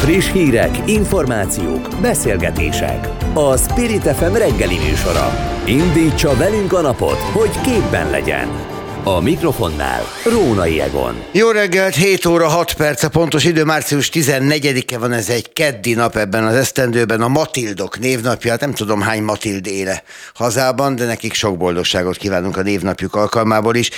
Friss hírek, információk, beszélgetések. A Spirit FM reggeli műsora. Indítsa velünk a napot, hogy képben legyen. A mikrofonnál Rónai Egon. Jó reggelt, 7 óra 6 perc a pontos idő, március 14-e van, ez egy keddi nap ebben az esztendőben, a Matildok névnapja, hát nem tudom hány Matild éle hazában, de nekik sok boldogságot kívánunk a névnapjuk alkalmából is.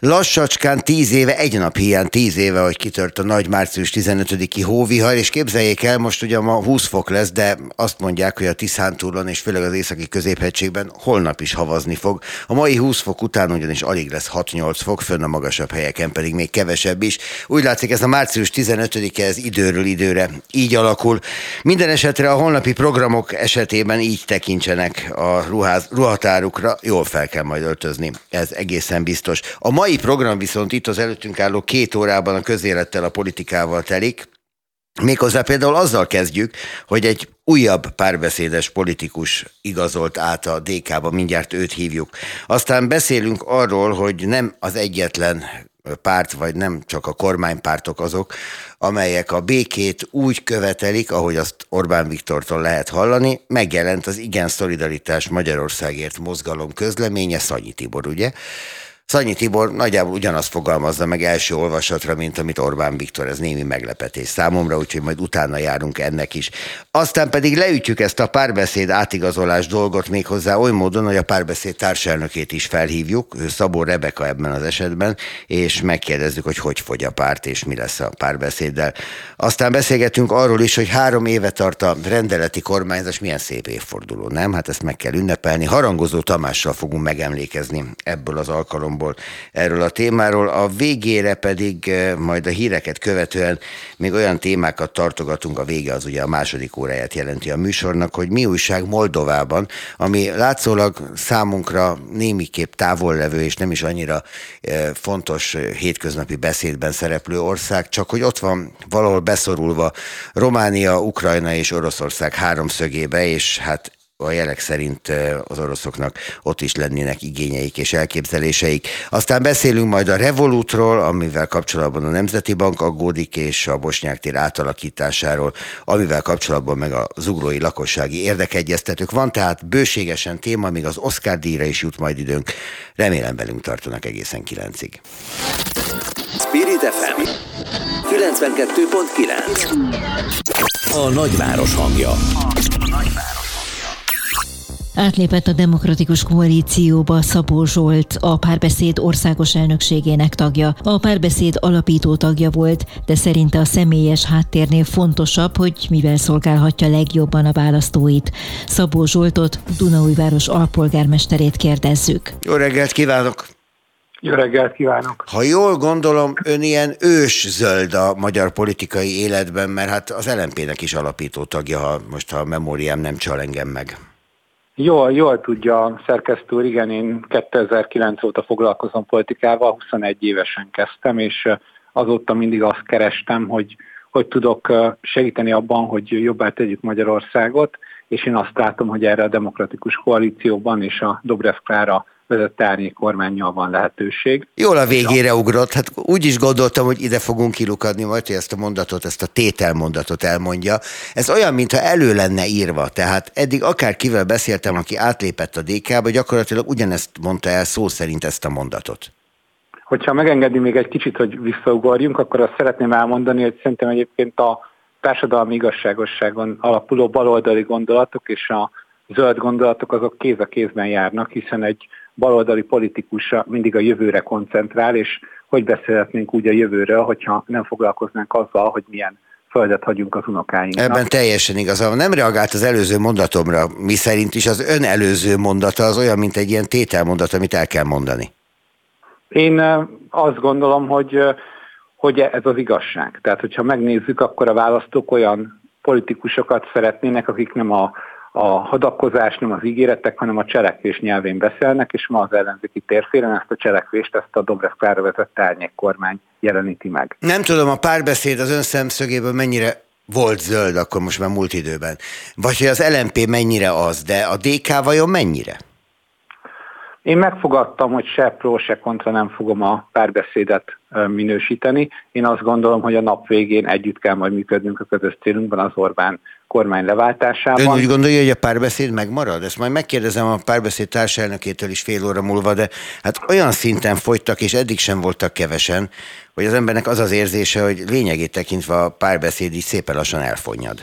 Lassacskán tíz éve, egy nap hiány tíz éve, hogy kitört a nagy március 15-i hóvihar, és képzeljék el, most ugye ma 20 fok lesz, de azt mondják, hogy a Tiszántúlon és főleg az északi középhegységben holnap is havazni fog. A mai 20 fok után ugyanis alig lesz 6-8 fok, fönn a magasabb helyeken pedig még kevesebb is. Úgy látszik, ez a március 15-e ez időről időre így alakul. Minden esetre a holnapi programok esetében így tekintsenek a ruház, ruhatárukra, jól fel kell majd öltözni, ez egészen biztos. A mai mai program viszont itt az előttünk álló két órában a közélettel, a politikával telik. Méghozzá például azzal kezdjük, hogy egy újabb párbeszédes politikus igazolt át a DK-ba, mindjárt őt hívjuk. Aztán beszélünk arról, hogy nem az egyetlen párt, vagy nem csak a kormánypártok azok, amelyek a békét úgy követelik, ahogy azt Orbán Viktortól lehet hallani, megjelent az Igen Szolidaritás Magyarországért mozgalom közleménye, Szanyi Tibor, ugye? Szanyi Tibor nagyjából ugyanazt fogalmazza meg első olvasatra, mint amit Orbán Viktor, ez némi meglepetés számomra, úgyhogy majd utána járunk ennek is. Aztán pedig leütjük ezt a párbeszéd átigazolás dolgot még hozzá oly módon, hogy a párbeszéd társelnökét is felhívjuk, ő Szabó Rebeka ebben az esetben, és megkérdezzük, hogy hogy fogy a párt, és mi lesz a párbeszéddel. Aztán beszélgetünk arról is, hogy három éve tart a rendeleti kormányzás, milyen szép évforduló, nem? Hát ezt meg kell ünnepelni. Harangozó Tamással fogunk megemlékezni ebből az alkalomból szempontból erről a témáról. A végére pedig eh, majd a híreket követően még olyan témákat tartogatunk, a vége az ugye a második óráját jelenti a műsornak, hogy mi újság Moldovában, ami látszólag számunkra némiképp távollevő és nem is annyira eh, fontos hétköznapi beszédben szereplő ország, csak hogy ott van valahol beszorulva Románia, Ukrajna és Oroszország háromszögébe, és hát a jelek szerint az oroszoknak ott is lennének igényeik és elképzeléseik. Aztán beszélünk majd a Revolutról, amivel kapcsolatban a Nemzeti Bank aggódik, és a Bosnyák tér átalakításáról, amivel kapcsolatban meg a zugrói lakossági érdekegyeztetők. Van tehát bőségesen téma, még az Oscar díjra is jut majd időnk. Remélem velünk tartanak egészen kilencig. Spirit FM 92.9 A nagyváros hangja. A nagyváros. Átlépett a Demokratikus Koalícióba Szabó Zsolt, a párbeszéd országos elnökségének tagja. A párbeszéd alapító tagja volt, de szerinte a személyes háttérnél fontosabb, hogy mivel szolgálhatja legjobban a választóit. Szabó Zsoltot, Dunaújváros alpolgármesterét kérdezzük. Jó reggelt kívánok! Jó reggelt kívánok! Ha jól gondolom, ön ilyen ős zöld a magyar politikai életben, mert hát az LNP-nek is alapító tagja, ha most a memóriám nem csal engem meg. Jól, jól tudja szerkesztő igen, én 2009 óta foglalkozom politikával, 21 évesen kezdtem, és azóta mindig azt kerestem, hogy hogy tudok segíteni abban, hogy jobbá tegyük Magyarországot, és én azt látom, hogy erre a demokratikus koalícióban és a Dobrev Klára árnyék kormányjal van lehetőség. Jól a végére ugrott, hát úgy is gondoltam, hogy ide fogunk kilukadni, majd hogy ezt a mondatot, ezt a tételmondatot elmondja. Ez olyan, mintha elő lenne írva, tehát eddig akár kivel beszéltem, aki átlépett a DK-ba, gyakorlatilag ugyanezt mondta el szó szerint ezt a mondatot. Hogyha megengedi még egy kicsit, hogy visszaugorjunk, akkor azt szeretném elmondani, hogy szerintem egyébként a társadalmi igazságosságon alapuló baloldali gondolatok és a zöld gondolatok azok kéz a kézben járnak, hiszen egy baloldali politikus mindig a jövőre koncentrál, és hogy beszélhetnénk úgy a jövőről, hogyha nem foglalkoznánk azzal, hogy milyen földet hagyunk az unokáinknak. Ebben teljesen igaza Nem reagált az előző mondatomra, mi szerint is az ön előző mondata az olyan, mint egy ilyen tételmondat, amit el kell mondani. Én azt gondolom, hogy, hogy ez az igazság. Tehát, hogyha megnézzük, akkor a választók olyan politikusokat szeretnének, akik nem a a hadakozás nem az ígéretek, hanem a cselekvés nyelvén beszélnek, és ma az ellenzéki térféren ezt a cselekvést, ezt a Dobrev Klára vezette árnyék kormány jeleníti meg. Nem tudom, a párbeszéd az ön szemszögéből mennyire volt zöld akkor most már múlt időben, vagy hogy az LMP mennyire az, de a DK vajon mennyire? Én megfogadtam, hogy se pro, se kontra nem fogom a párbeszédet minősíteni. Én azt gondolom, hogy a nap végén együtt kell majd működnünk a közös célunkban az Orbán kormány leváltásában. Ön úgy gondolja, hogy a párbeszéd megmarad? Ezt majd megkérdezem a párbeszéd társelnökétől is fél óra múlva, de hát olyan szinten fogytak, és eddig sem voltak kevesen, hogy az embernek az az érzése, hogy lényegét tekintve a párbeszéd is szépen lassan elfonyad.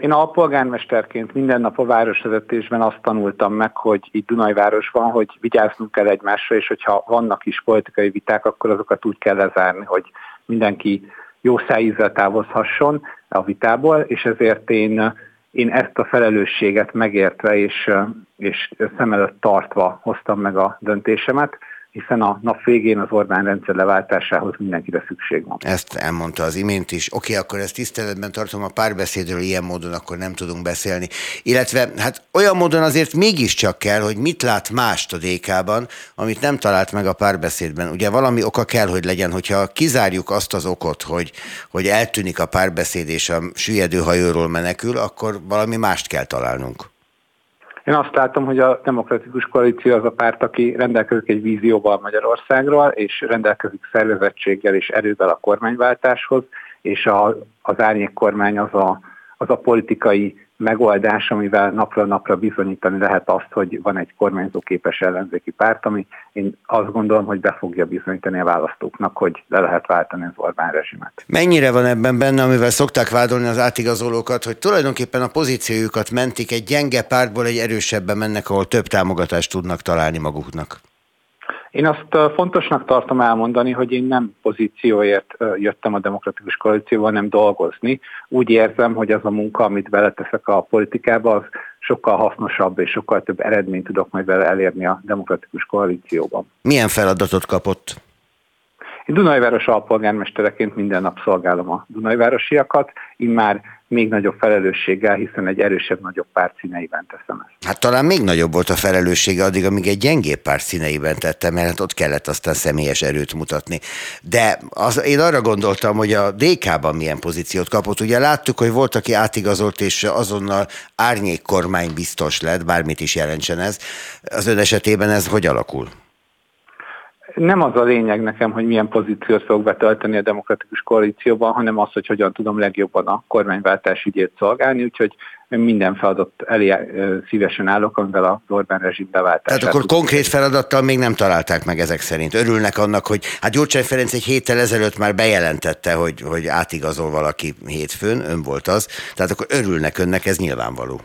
Én alpolgármesterként minden nap a városvezetésben azt tanultam meg, hogy itt Dunajvárosban, hogy vigyáznunk kell egymásra, és hogyha vannak is politikai viták, akkor azokat úgy kell lezárni, hogy mindenki jó szájízzel távozhasson a vitából, és ezért én, én ezt a felelősséget megértve és, és szem előtt tartva hoztam meg a döntésemet hiszen a nap végén az Orbán rendszer leváltásához mindenkire szükség van. Ezt elmondta az imént is. Oké, akkor ezt tiszteletben tartom, a párbeszédről ilyen módon akkor nem tudunk beszélni. Illetve hát olyan módon azért mégiscsak kell, hogy mit lát mást a DK-ban, amit nem talált meg a párbeszédben. Ugye valami oka kell, hogy legyen, hogyha kizárjuk azt az okot, hogy, hogy eltűnik a párbeszéd és a süllyedő hajóról menekül, akkor valami mást kell találnunk. Én azt látom, hogy a demokratikus koalíció az a párt, aki rendelkezik egy vízióval Magyarországról, és rendelkezik szervezettséggel és erővel a kormányváltáshoz, és a, az árnyék kormány az a, az a politikai megoldás, amivel napra napra bizonyítani lehet azt, hogy van egy kormányzóképes ellenzéki párt, ami én azt gondolom, hogy be fogja bizonyítani a választóknak, hogy le lehet váltani az Orbán rezsimet. Mennyire van ebben benne, amivel szokták vádolni az átigazolókat, hogy tulajdonképpen a pozíciójukat mentik, egy gyenge pártból egy erősebben mennek, ahol több támogatást tudnak találni maguknak? Én azt fontosnak tartom elmondani, hogy én nem pozícióért jöttem a demokratikus koalícióba, hanem dolgozni. Úgy érzem, hogy az a munka, amit beleteszek a politikába, az sokkal hasznosabb és sokkal több eredményt tudok majd vele elérni a demokratikus koalícióban. Milyen feladatot kapott? Én Dunajváros alpolgármestereként minden nap szolgálom a Dunajvárosiakat, én már még nagyobb felelősséggel, hiszen egy erősebb, nagyobb párt színeiben teszem ezt. Hát talán még nagyobb volt a felelőssége addig, amíg egy gyengébb párt színeiben tettem, mert hát ott kellett aztán személyes erőt mutatni. De az, én arra gondoltam, hogy a DK-ban milyen pozíciót kapott. Ugye láttuk, hogy volt, aki átigazolt, és azonnal árnyék kormány biztos lett, bármit is jelentsen ez. Az ön esetében ez hogy alakul? Nem az a lényeg nekem, hogy milyen pozíciót fogok betölteni a demokratikus koalícióban, hanem az, hogy hogyan tudom legjobban a kormányváltás ügyét szolgálni, úgyhogy minden feladat elé szívesen állok, amivel a Orbán rezsim beváltását. Tehát akkor konkrét feladattal még nem találták meg ezek szerint. Örülnek annak, hogy hát Gyurcsány Ferenc egy héttel ezelőtt már bejelentette, hogy, hogy átigazol valaki hétfőn, ön volt az, tehát akkor örülnek önnek, ez nyilvánvaló.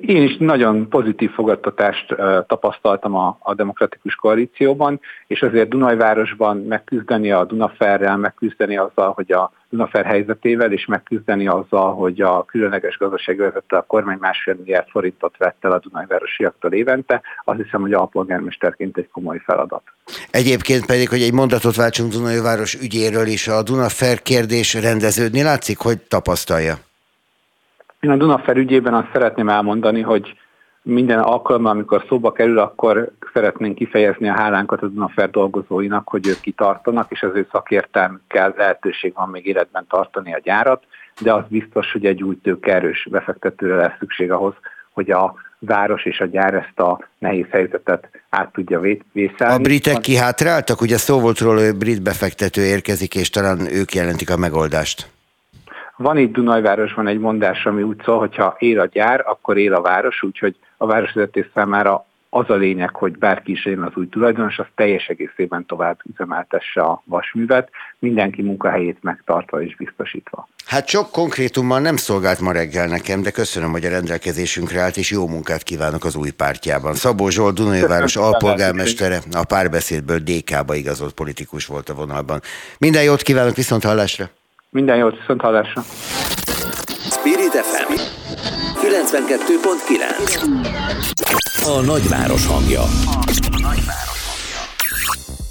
Én is nagyon pozitív fogadtatást tapasztaltam a, a demokratikus koalícióban, és azért Dunajvárosban megküzdeni a Dunaferrel, megküzdeni azzal, hogy a Dunafer helyzetével, és megküzdeni azzal, hogy a különleges gazdasági a kormány másfél milliárd forintot vett el a Dunajvárosiaktól évente, azt hiszem, hogy alpolgármesterként egy komoly feladat. Egyébként pedig, hogy egy mondatot váltsunk Dunajváros ügyéről is, a Dunafer kérdés rendeződni látszik, hogy tapasztalja? Én a Dunafer ügyében azt szeretném elmondani, hogy minden alkalommal, amikor szóba kerül, akkor szeretnénk kifejezni a hálánkat a Dunafer dolgozóinak, hogy ők kitartanak, és az ő szakértelmükkel lehetőség van még életben tartani a gyárat, de az biztos, hogy egy új tőkerős befektetőre lesz szükség ahhoz, hogy a város és a gyár ezt a nehéz helyzetet át tudja vészelni. A britek kihátráltak? Ugye szó volt róla, hogy brit befektető érkezik, és talán ők jelentik a megoldást. Van itt Dunajvárosban egy mondás, ami úgy szól, hogy ha él a gyár, akkor él a város, úgyhogy a városvezetés számára az a lényeg, hogy bárki is jön az új tulajdonos, az teljes egészében tovább üzemeltesse a vasművet, mindenki munkahelyét megtartva és biztosítva. Hát sok konkrétummal nem szolgált ma reggel nekem, de köszönöm, hogy a rendelkezésünkre állt, és jó munkát kívánok az új pártjában. Szabó Zsolt, Dunajváros alpolgármestere, a párbeszédből DK-ba igazolt politikus volt a vonalban. Minden jót kívánok, viszont hallásra! Minden jót, viszont hallásra. Spirit FM 92.9 A nagyváros hangja.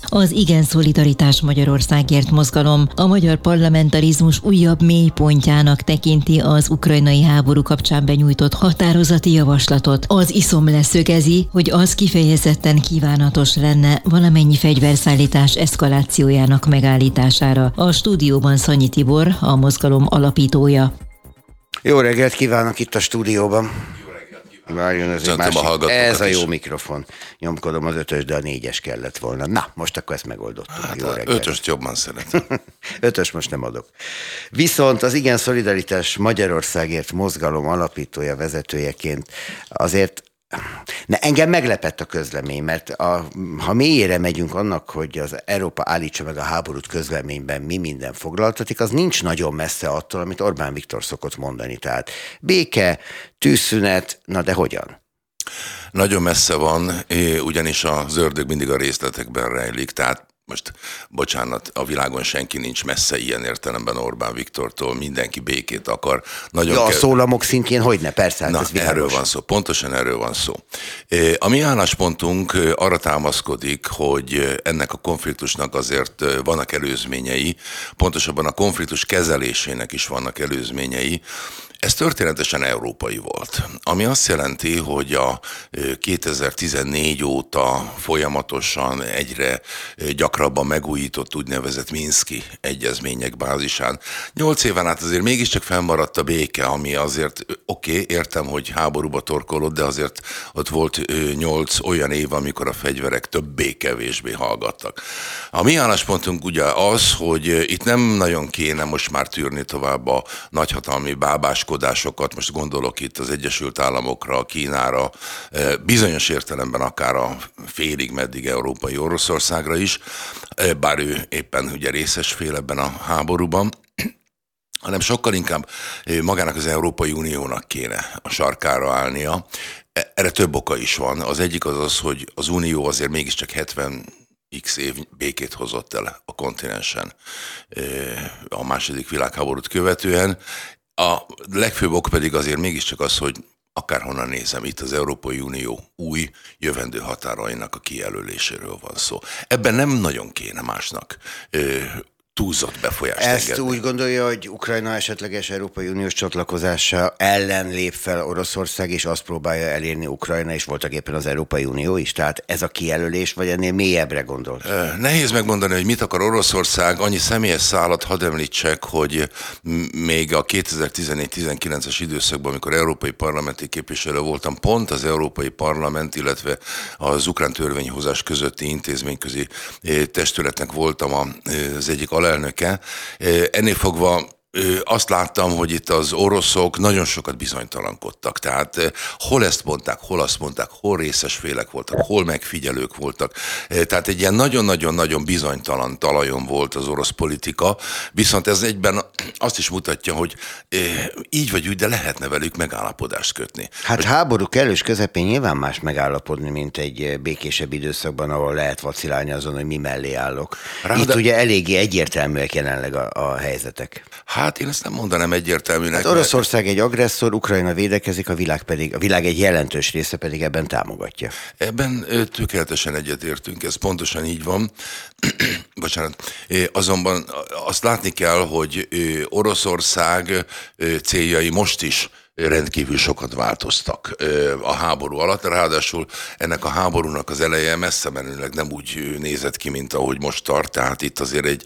Az Igen Szolidaritás Magyarországért mozgalom a magyar parlamentarizmus újabb mélypontjának tekinti az ukrajnai háború kapcsán benyújtott határozati javaslatot. Az iszom leszögezi, hogy az kifejezetten kívánatos lenne valamennyi fegyverszállítás eszkalációjának megállítására. A stúdióban Szanyi Tibor, a mozgalom alapítója. Jó reggelt kívánok itt a stúdióban! Várjon, ez, egy másik, ez a jó is. mikrofon. Nyomkodom az ötös, de a négyes kellett volna. Na, most akkor ezt megoldottuk. Hát jó ötöst jobban szeretem. ötös most nem adok. Viszont az Igen Szolidaritás Magyarországért mozgalom alapítója, vezetőjeként azért Ne, engem meglepett a közlemény, mert a, ha mélyére megyünk annak, hogy az Európa állítsa meg a háborút közleményben mi minden foglaltatik, az nincs nagyon messze attól, amit Orbán Viktor szokott mondani. Tehát béke, tűzszünet, na de hogyan? Nagyon messze van, ugyanis az ördög mindig a részletekben rejlik, tehát most bocsánat, a világon senki nincs messze ilyen értelemben Orbán Viktortól, mindenki békét akar. Nagyon ja, a kell... szólamok szintjén hogy ne, persze, hát Na, ez erről van szó, pontosan erről van szó. A mi álláspontunk arra támaszkodik, hogy ennek a konfliktusnak azért vannak előzményei, pontosabban a konfliktus kezelésének is vannak előzményei, ez történetesen európai volt, ami azt jelenti, hogy a 2014 óta folyamatosan egyre gyakrabban megújított úgynevezett Minszki egyezmények bázisán. Nyolc éven át azért mégiscsak fennmaradt a béke, ami azért oké, okay, értem, hogy háborúba torkolott, de azért ott volt nyolc olyan év, amikor a fegyverek többé-kevésbé hallgattak. A mi álláspontunk ugye az, hogy itt nem nagyon kéne most már tűrni tovább a nagyhatalmi bábás panaszkodásokat, most gondolok itt az Egyesült Államokra, Kínára, eh, bizonyos értelemben akár a félig meddig európai Oroszországra is, eh, bár ő éppen ugye részes fél ebben a háborúban, hanem sokkal inkább eh, magának az Európai Uniónak kéne a sarkára állnia. E, erre több oka is van. Az egyik az az, hogy az Unió azért mégiscsak 70 x év békét hozott el a kontinensen a második világháborút követően, a legfőbb ok pedig azért mégiscsak az, hogy akárhonnan nézem, itt az Európai Unió új jövendő határainak a kijelöléséről van szó. Ebben nem nagyon kéne másnak túlzott befolyást Ezt engedni. úgy gondolja, hogy Ukrajna esetleges Európai Uniós csatlakozása ellen lép fel Oroszország, és azt próbálja elérni Ukrajna, és voltak éppen az Európai Unió is. Tehát ez a kijelölés, vagy ennél mélyebbre gondol? Nehéz megmondani, hogy mit akar Oroszország. Annyi személyes szállat hadd említsek, hogy még a 2014-19-es időszakban, amikor európai parlamenti képviselő voltam, pont az Európai Parlament, illetve az ukrán törvényhozás közötti intézményközi testületnek voltam az egyik alá alelnöke. Ennél fogva azt láttam, hogy itt az oroszok nagyon sokat bizonytalankodtak. Tehát hol ezt mondták, hol azt mondták, hol részes félek voltak, hol megfigyelők voltak. Tehát egy ilyen nagyon-nagyon-nagyon bizonytalan talajon volt az orosz politika, viszont ez egyben azt is mutatja, hogy így vagy úgy, de lehetne velük megállapodást kötni. Hát hogy... háború kellős közepén nyilván más megállapodni, mint egy békésebb időszakban, ahol lehet vacilálni azon, hogy mi mellé állok. Ráda... Itt ugye eléggé egyértelműek jelenleg a, a helyzetek. Hát én ezt nem mondanám egyértelműnek. Hát Oroszország mert... egy agresszor, Ukrajna védekezik, a világ pedig, a világ egy jelentős része pedig ebben támogatja. Ebben tökéletesen egyetértünk, ez pontosan így van. Bocsánat. Azonban azt látni kell, hogy Oroszország céljai most is rendkívül sokat változtak a háború alatt, ráadásul ennek a háborúnak az eleje messze menőleg nem úgy nézett ki, mint ahogy most tart, tehát itt azért egy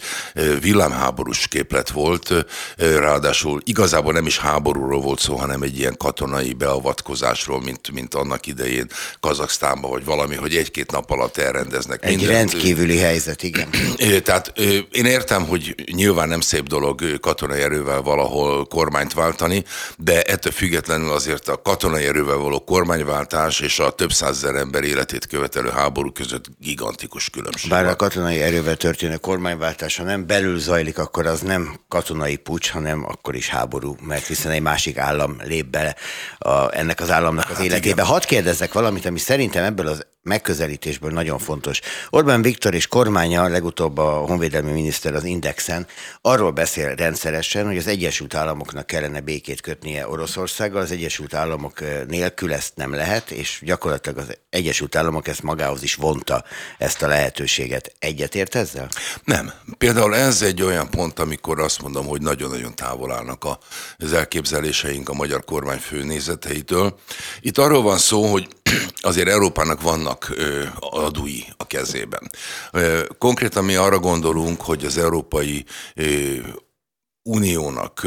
villámháborús képlet volt, ráadásul igazából nem is háborúról volt szó, hanem egy ilyen katonai beavatkozásról, mint, mint annak idején Kazaksztánban, vagy valami, hogy egy-két nap alatt elrendeznek. Egy mindent. rendkívüli helyzet, igen. Tehát én értem, hogy nyilván nem szép dolog katonai erővel valahol kormányt váltani, de ettől függetlenül azért a katonai erővel való kormányváltás és a több százezer ember életét követelő háború között gigantikus különbség. Bár a katonai erővel történő kormányváltás, ha nem belül zajlik, akkor az nem katonai pucs, hanem akkor is háború, mert hiszen egy másik állam lép bele a, ennek az államnak az hát életébe. Igen. Hadd kérdezzek valamit, ami szerintem ebből az megközelítésből nagyon fontos. Orbán Viktor és kormánya, legutóbb a honvédelmi miniszter az Indexen, arról beszél rendszeresen, hogy az Egyesült Államoknak kellene békét kötnie Oroszországgal, az Egyesült Államok nélkül ezt nem lehet, és gyakorlatilag az Egyesült Államok ezt magához is vonta ezt a lehetőséget. Egyetért ezzel? Nem. Például ez egy olyan pont, amikor azt mondom, hogy nagyon-nagyon távol állnak az elképzeléseink a magyar kormány főnézeteitől. Itt arról van szó, hogy azért Európának vannak adói a kezében. Konkrétan mi arra gondolunk, hogy az európai Uniónak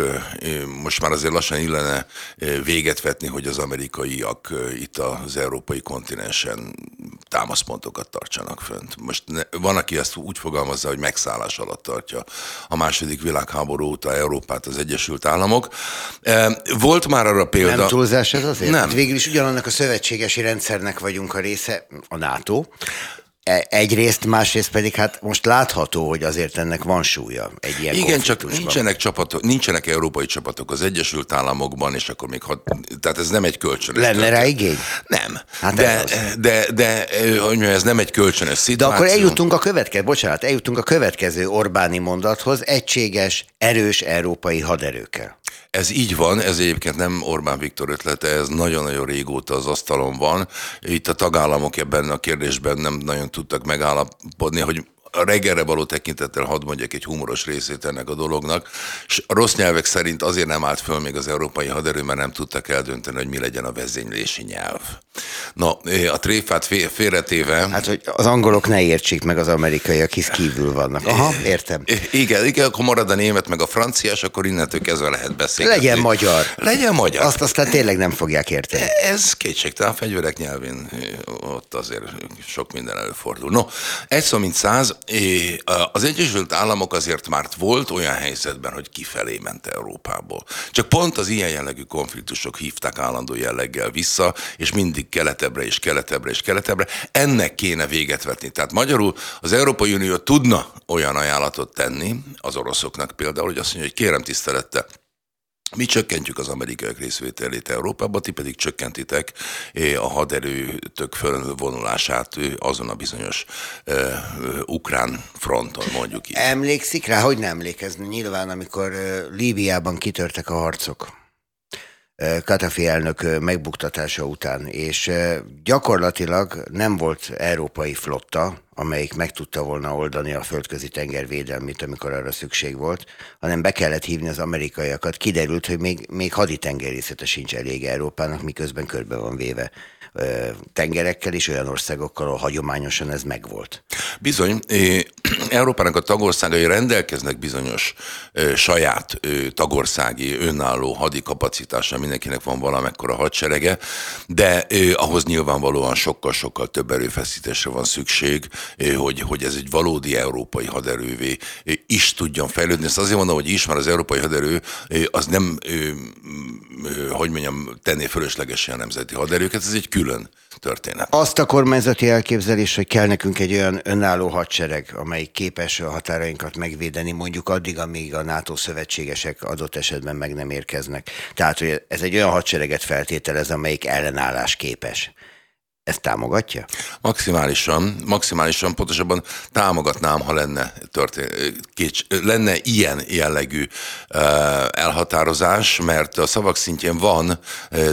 most már azért lassan illene véget vetni, hogy az amerikaiak itt az európai kontinensen támaszpontokat tartsanak fönt. Most ne, van, aki ezt úgy fogalmazza, hogy megszállás alatt tartja a második világháború óta Európát az Egyesült Államok. Volt már arra példa... Nem túlzás ez azért? Nem. Végül is ugyanannak a szövetségesi rendszernek vagyunk a része, a NATO, egyrészt, másrészt pedig hát most látható, hogy azért ennek van súlya egy ilyen Igen, csak nincsenek csapatok, nincsenek európai csapatok az Egyesült Államokban, és akkor még hat, tehát ez nem egy kölcsönös. Lenne rá igény? Nem. Hát de, de, de, de, hogy mondjam, ez nem egy kölcsönös szituáció. De akkor eljutunk a következő, bocsánat, eljutunk a következő Orbáni mondathoz, egységes, erős európai haderőkkel. Ez így van, ez egyébként nem Orbán Viktor ötlete, ez nagyon-nagyon régóta az asztalon van. Itt a tagállamok ebben a kérdésben nem nagyon tudtak megállapodni, hogy a reggelre való tekintettel hadd mondjak egy humoros részét ennek a dolognak, és a rossz nyelvek szerint azért nem állt föl még az európai haderő, mert nem tudtak eldönteni, hogy mi legyen a vezénylési nyelv. Na, a tréfát félretéve... Hát, hogy az angolok ne értsék meg az amerikaiak, hisz kívül vannak. Aha, értem. Igen, igen, akkor marad a német meg a franciás, akkor innentől kezdve lehet beszélni. Legyen magyar. Legyen magyar. Azt aztán tényleg nem fogják érteni. Ez kétségtelen, a fegyverek nyelvén ott azért sok minden előfordul. No, egy szó mint száz, az Egyesült Államok azért már volt olyan helyzetben, hogy kifelé ment Európából. Csak pont az ilyen jellegű konfliktusok hívták állandó jelleggel vissza, és mindig keletebbre és keletebbre és keletebbre. Ennek kéne véget vetni. Tehát magyarul az Európai Unió tudna olyan ajánlatot tenni az oroszoknak például, hogy azt mondja, hogy kérem tisztelette, mi csökkentjük az amerikaiak részvételét Európában, ti pedig csökkentitek a haderőtök fölvonulását azon a bizonyos uh, ukrán fronton, mondjuk így. Emlékszik rá, hogy nem emlékezni? Nyilván, amikor Líbiában kitörtek a harcok. Katafi elnök megbuktatása után, és gyakorlatilag nem volt európai flotta, amelyik meg tudta volna oldani a földközi tenger védelmét, amikor arra szükség volt, hanem be kellett hívni az amerikaiakat. Kiderült, hogy még, még haditengerészete sincs elég Európának, miközben körbe van véve tengerekkel és olyan országokkal, ahol hagyományosan ez megvolt. Bizony, Európának a tagországai rendelkeznek bizonyos saját tagországi önálló hadi kapacitással, mindenkinek van valamekkora hadserege, de ahhoz nyilvánvalóan sokkal-sokkal több erőfeszítésre van szükség, hogy, hogy ez egy valódi európai haderővé is tudjon fejlődni. Ezt azért mondom, hogy is, mert az európai haderő az nem, hogy mondjam, tenné fölöslegesen a nemzeti haderőket, ez egy külön történet. Azt a kormányzati elképzelés, hogy kell nekünk egy olyan önálló hadsereg, amely képes a határainkat megvédeni, mondjuk addig, amíg a NATO szövetségesek adott esetben meg nem érkeznek. Tehát, hogy ez egy olyan hadsereget feltételez, amelyik ellenállás képes. Ezt támogatja? Maximálisan, maximálisan, pontosabban támogatnám, ha lenne, történ- kécs, lenne ilyen jellegű elhatározás, mert a szavak szintjén van,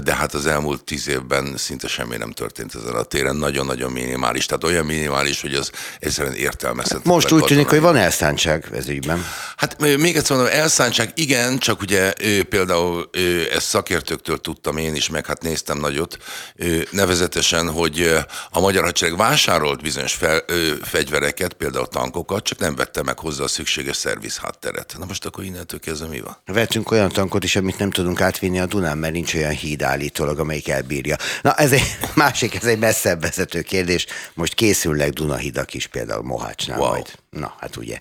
de hát az elmúlt tíz évben szinte semmi nem történt ezen a téren, nagyon-nagyon minimális, tehát olyan minimális, hogy az egyszerűen értelmezhetetlen. Most úgy tűnik, hogy van elszántság ez ügyben. Hát még egyszer mondom, elszántság igen, csak ugye például ezt szakértőktől tudtam én is, meg hát néztem nagyot, nevezetesen, hogy a magyar hadsereg vásárolt bizonyos fel, ö, fegyvereket, például tankokat, csak nem vette meg hozzá a szükséges szerviz hátteret. Na most akkor innentől kezdve mi van? Vettünk olyan tankot is, amit nem tudunk átvinni a Dunán, mert nincs olyan híd állítólag, amelyik elbírja. Na ez egy másik, ez egy messzebb vezető kérdés. Most készülnek Dunahidak is, például Mohácsnál wow. majd. Na, hát ugye.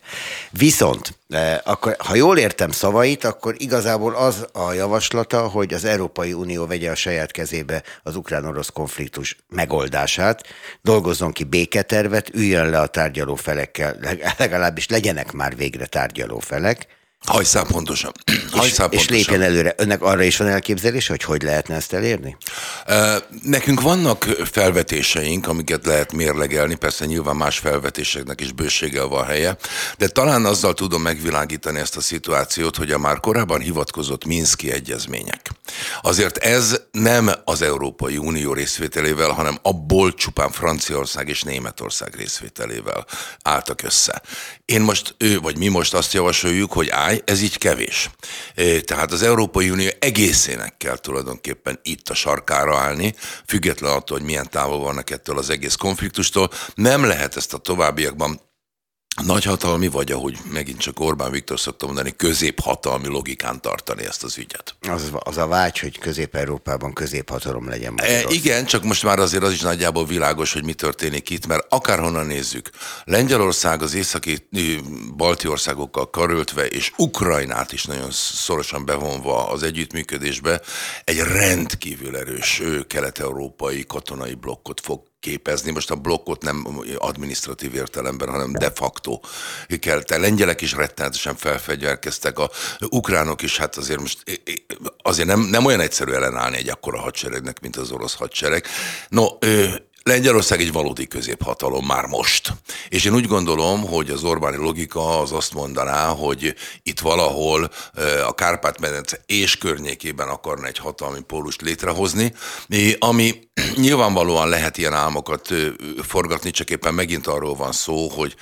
Viszont, akkor, ha jól értem szavait, akkor igazából az a javaslata, hogy az Európai Unió vegye a saját kezébe az ukrán-orosz konfliktus megoldását, dolgozzon ki béketervet, üljön le a tárgyaló felekkel, legalábbis legyenek már végre tárgyaló felek, Hajszál pontosan. Hajszál és, pontosan. és lépjen előre. Önnek arra is van elképzelés, hogy hogy lehetne ezt elérni? Nekünk vannak felvetéseink, amiket lehet mérlegelni, persze nyilván más felvetéseknek is bőséggel van helye, de talán azzal tudom megvilágítani ezt a szituációt, hogy a már korábban hivatkozott Minszki egyezmények. Azért ez nem az Európai Unió részvételével, hanem abból csupán Franciaország és Németország részvételével álltak össze. Én most, ő vagy mi most azt javasoljuk, hogy állj, ez így kevés. Tehát az Európai Unió egészének kell tulajdonképpen itt a sarkára állni, független attól, hogy milyen távol vannak ettől az egész konfliktustól. Nem lehet ezt a továbbiakban nagyhatalmi, vagy ahogy megint csak Orbán Viktor szokta mondani, középhatalmi logikán tartani ezt az ügyet. Az, az a vágy, hogy Közép-Európában középhatalom legyen. E, igen, csak most már azért az is nagyjából világos, hogy mi történik itt, mert akárhonnan nézzük, Lengyelország az északi balti országokkal karöltve, és Ukrajnát is nagyon szorosan bevonva az együttműködésbe, egy rendkívül erős kelet-európai katonai blokkot fog képezni. Most a blokkot nem administratív értelemben, hanem de facto kell. A lengyelek is rettenetesen felfegyverkeztek, a ukránok is, hát azért most azért nem, nem olyan egyszerű ellenállni egy akkora hadseregnek, mint az orosz hadsereg. No, Lengyelország egy valódi középhatalom már most. És én úgy gondolom, hogy az Orbáni logika az azt mondaná, hogy itt valahol a Kárpát-medence és környékében akarna egy hatalmi pólust létrehozni, ami nyilvánvalóan lehet ilyen álmokat forgatni, csak éppen megint arról van szó, hogy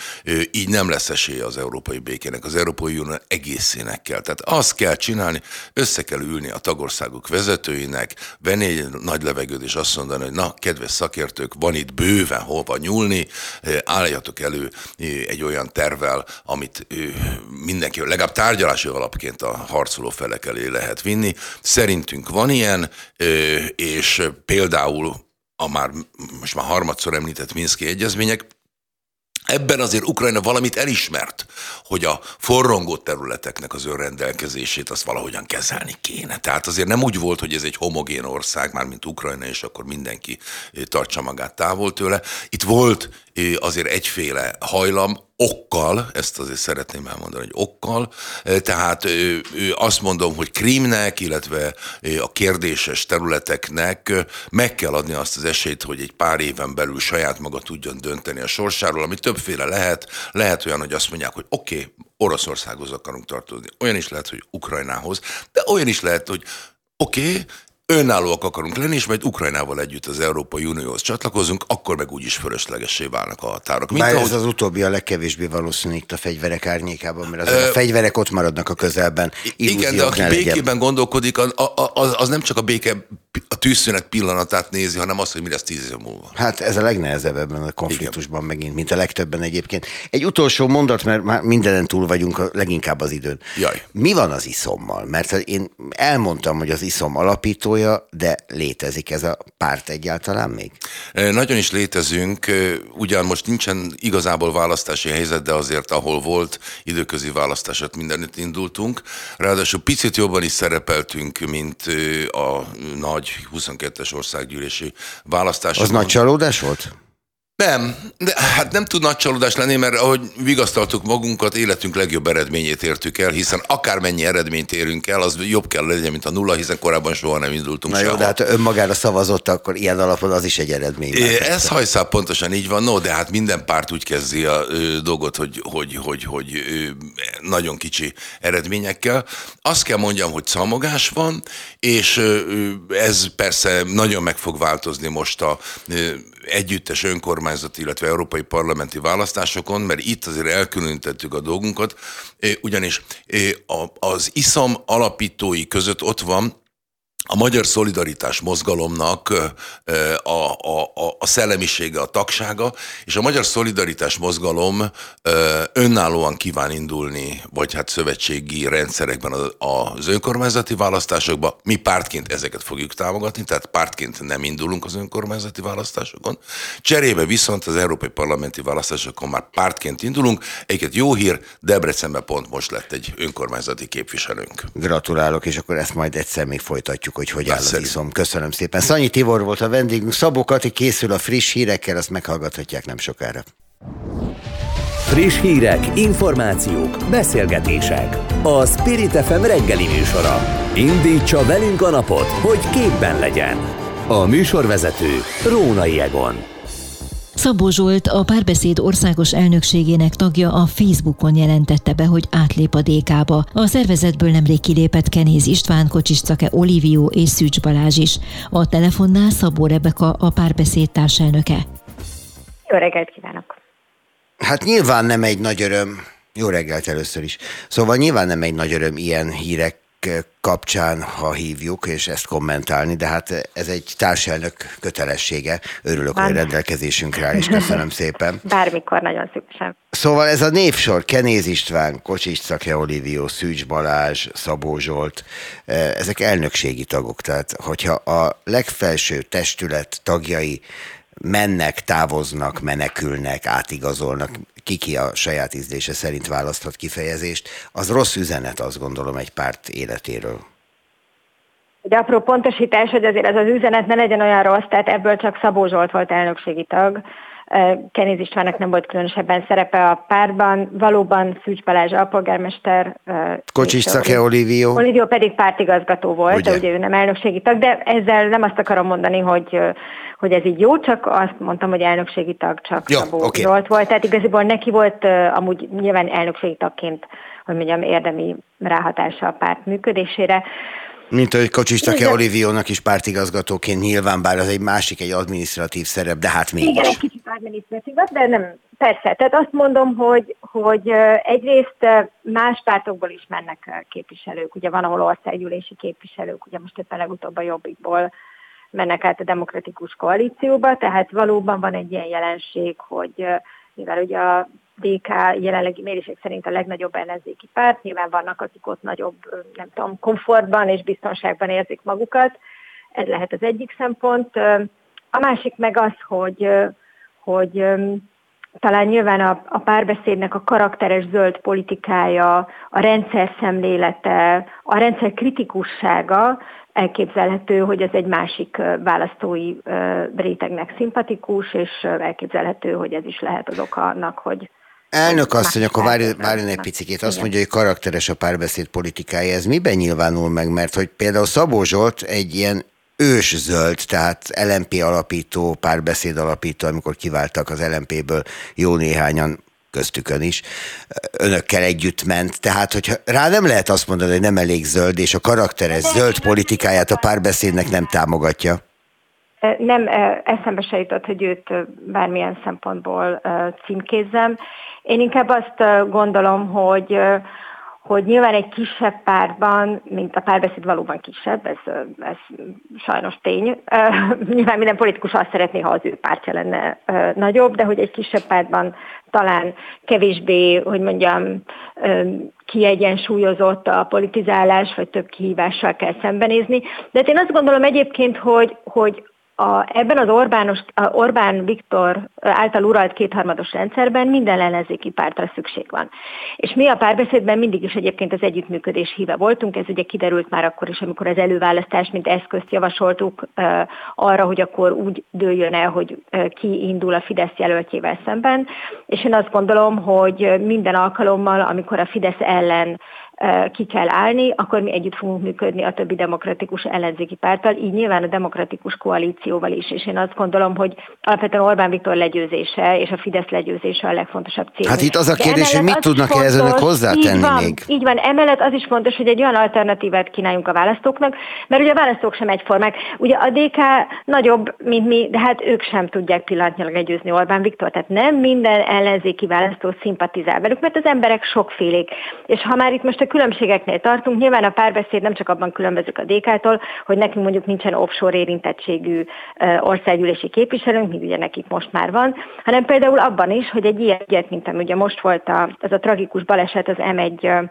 így nem lesz esélye az európai békének, az Európai Unió egészének kell. Tehát azt kell csinálni, össze kell ülni a tagországok vezetőinek, venni egy nagy levegőt és azt mondani, hogy na, kedves szakértők, van itt bőven hova nyúlni, álljatok elő egy olyan tervel, amit mindenki legalább tárgyalási alapként a harcoló felek elé lehet vinni. Szerintünk van ilyen, és például a már most már harmadszor említett Minszki egyezmények, Ebben azért Ukrajna valamit elismert, hogy a forrongó területeknek az önrendelkezését azt valahogyan kezelni kéne. Tehát azért nem úgy volt, hogy ez egy homogén ország, már mint Ukrajna, és akkor mindenki tartsa magát távol tőle. Itt volt azért egyféle hajlam, okkal, ezt azért szeretném elmondani, hogy okkal, tehát azt mondom, hogy Krímnek, illetve a kérdéses területeknek meg kell adni azt az esélyt, hogy egy pár éven belül saját maga tudjon dönteni a sorsáról, ami többféle lehet. Lehet olyan, hogy azt mondják, hogy oké, okay, Oroszországhoz akarunk tartozni. Olyan is lehet, hogy Ukrajnához, de olyan is lehet, hogy oké, okay, önállóak akarunk lenni, és majd Ukrajnával együtt az Európai Unióhoz csatlakozunk, akkor meg úgyis fölöslegessé válnak a határok. Mint Bár ahogy... ez az utóbbi a legkevésbé valószínű itt a fegyverek árnyékában, mert az a fegyverek ott maradnak a közelben. Igen, de aki békében legyen. gondolkodik, az, az, az nem csak a béke a tűzszünet pillanatát nézi, hanem azt, hogy mi lesz tíz év múlva. Hát ez a legnehezebb ebben a konfliktusban Igen. megint, mint a legtöbben egyébként. Egy utolsó mondat, mert már mindenen túl vagyunk, leginkább az időn. Jaj. Mi van az iszommal? Mert én elmondtam, hogy az iszom alapítója, de létezik ez a párt egyáltalán még? Nagyon is létezünk, ugyan most nincsen igazából választási helyzet, de azért ahol volt időközi választásot mindenütt indultunk. Ráadásul picit jobban is szerepeltünk, mint a nagy 22-es országgyűlési választásokon. Az nagy csalódás volt? Nem, de hát nem tud nagy csalódás lenni, mert ahogy vigasztaltuk magunkat, életünk legjobb eredményét értük el, hiszen akármennyi eredményt érünk el, az jobb kell legyen, mint a nulla, hiszen korábban soha nem indultunk Na jó, de hát önmagára szavazott, akkor ilyen alapon az is egy eredmény. É, ez hajszál pontosan így van, no, de hát minden párt úgy kezdi a ö, dolgot, hogy, hogy, hogy, hogy ö, nagyon kicsi eredményekkel. Azt kell mondjam, hogy szalmogás van, és ö, ez persze nagyon meg fog változni most a ö, együttes önkormányzati, illetve európai parlamenti választásokon, mert itt azért elkülönítettük a dolgunkat, ugyanis az ISZAM alapítói között ott van a magyar szolidaritás mozgalomnak a, a, a, a szellemisége, a tagsága, és a magyar szolidaritás mozgalom önállóan kíván indulni, vagy hát szövetségi rendszerekben az önkormányzati választásokba. Mi pártként ezeket fogjuk támogatni, tehát pártként nem indulunk az önkormányzati választásokon. Cserébe viszont az európai parlamenti választásokon már pártként indulunk. Egyiket jó hír, Debrecenben pont most lett egy önkormányzati képviselőnk. Gratulálok, és akkor ezt majd egyszer még folytatjuk hogy hogy áll az iszom. Köszönöm szépen. Szanyi Tibor volt a vendégünk. Szabó Kati készül a friss hírekkel, azt meghallgathatják nem sokára. Friss hírek, információk, beszélgetések. A Spirit FM reggeli műsora. Indítsa velünk a napot, hogy képben legyen. A műsorvezető Rónai Egon. Szabó Zsolt, a párbeszéd országos elnökségének tagja a Facebookon jelentette be, hogy átlép a DK-ba. A szervezetből nemrég kilépett Kenéz István, Kocsis Cake Olivió és Szűcs Balázs is. A telefonnál Szabó Rebeka, a párbeszéd társelnöke. Jó reggelt kívánok! Hát nyilván nem egy nagy öröm, jó reggelt először is. Szóval nyilván nem egy nagy öröm ilyen hírek kapcsán, ha hívjuk, és ezt kommentálni, de hát ez egy társelnök kötelessége. Örülök, Van. hogy rendelkezésünkre áll, és köszönöm szépen. Bármikor nagyon szívesen. Szóval ez a névsor, Kenéz István, Kocsics Szakja Olivió, Szűcs Balázs, Szabó Zsolt, ezek elnökségi tagok, tehát hogyha a legfelső testület tagjai mennek, távoznak, menekülnek, átigazolnak, kiki a saját ízlése szerint választhat kifejezést, az rossz üzenet, azt gondolom, egy párt életéről. De apró pontosítás, hogy azért ez az üzenet ne legyen olyan rossz, tehát ebből csak Szabó Zsolt volt elnökségi tag, Kenéz Istvánnak nem volt különösebben szerepe a párban, valóban Szűcs Balázs alpolgármester. Kocsis Szake Olivió. Olivió pedig pártigazgató volt, ugye? de ugye ő nem elnökségi tag, de ezzel nem azt akarom mondani, hogy, hogy ez így jó, csak azt mondtam, hogy elnökségi tag csak jó, Szabó okay. Zsolt volt, tehát igaziból neki volt amúgy nyilván elnökségi tagként, hogy mondjam, érdemi ráhatása a párt működésére. Mint ahogy Kocsistake Oliviónak is pártigazgatóként nyilván, bár az egy másik, egy administratív szerep, de hát mégis. Igen, egy kicsit administratív, de nem, persze. Tehát azt mondom, hogy, hogy egyrészt más pártokból is mennek képviselők. Ugye van, ahol országgyűlési képviselők, ugye most éppen legutóbb a Jobbikból mennek át a demokratikus koalícióba, tehát valóban van egy ilyen jelenség, hogy mivel ugye a DK jelenlegi mérések szerint a legnagyobb ellenzéki párt, nyilván vannak, akik ott nagyobb, nem tudom, komfortban és biztonságban érzik magukat, ez lehet az egyik szempont. A másik meg az, hogy, hogy talán nyilván a, a párbeszédnek a karakteres zöld politikája, a rendszer szemlélete, a rendszer kritikussága elképzelhető, hogy ez egy másik választói rétegnek szimpatikus, és elképzelhető, hogy ez is lehet az oka annak, hogy Elnök asszony, akkor várjon, várjon egy picit. Azt mondja, hogy karakteres a párbeszéd politikája. Ez miben nyilvánul meg? Mert hogy például Szabó Zsolt egy ilyen ős zöld, tehát LMP alapító, párbeszéd alapító, amikor kiváltak az LMP-ből jó néhányan köztükön is, önökkel együtt ment. Tehát, hogyha rá nem lehet azt mondani, hogy nem elég zöld, és a karakteres zöld politikáját a párbeszédnek nem támogatja. Nem, eszembe se jutott, hogy őt bármilyen szempontból címkézzem. Én inkább azt gondolom, hogy hogy nyilván egy kisebb pártban, mint a párbeszéd valóban kisebb, ez, ez sajnos tény. Nyilván minden politikus azt szeretné, ha az ő pártja lenne nagyobb, de hogy egy kisebb pártban talán kevésbé, hogy mondjam, kiegyensúlyozott a politizálás, vagy több kihívással kell szembenézni. De hát én azt gondolom egyébként, hogy, hogy a, ebben az Orbános, a Orbán Viktor által uralt kétharmados rendszerben minden ellenzéki pártra szükség van. És mi a párbeszédben mindig is egyébként az együttműködés híve voltunk, ez ugye kiderült már akkor is, amikor az előválasztás, mint eszközt javasoltuk uh, arra, hogy akkor úgy dőljön el, hogy uh, ki indul a Fidesz jelöltjével szemben. És én azt gondolom, hogy minden alkalommal, amikor a Fidesz ellen ki kell állni, akkor mi együtt fogunk működni a többi demokratikus ellenzéki párttal, így nyilván a demokratikus koalícióval is. És én azt gondolom, hogy alapvetően Orbán Viktor legyőzése és a Fidesz legyőzése a legfontosabb cél. Hát itt az a kérdés, hogy mit tudnak ehhez önök hozzátenni így van, még? Így van, emellett az is fontos, hogy egy olyan alternatívát kínáljunk a választóknak, mert ugye a választók sem egyformák. Ugye a DK nagyobb, mint mi, de hát ők sem tudják pillanatnyilag legyőzni Orbán Viktor. Tehát nem minden ellenzéki választó szimpatizál velük, mert az emberek sokfélék. És ha már itt most a különbségeknél tartunk. Nyilván a párbeszéd nem csak abban különbözik a DK-tól, hogy nekünk mondjuk nincsen offshore érintettségű országgyűlési képviselőnk, míg ugye nekik most már van, hanem például abban is, hogy egy ilyen ügyet, mint ami ugye most volt a, az a tragikus baleset az M1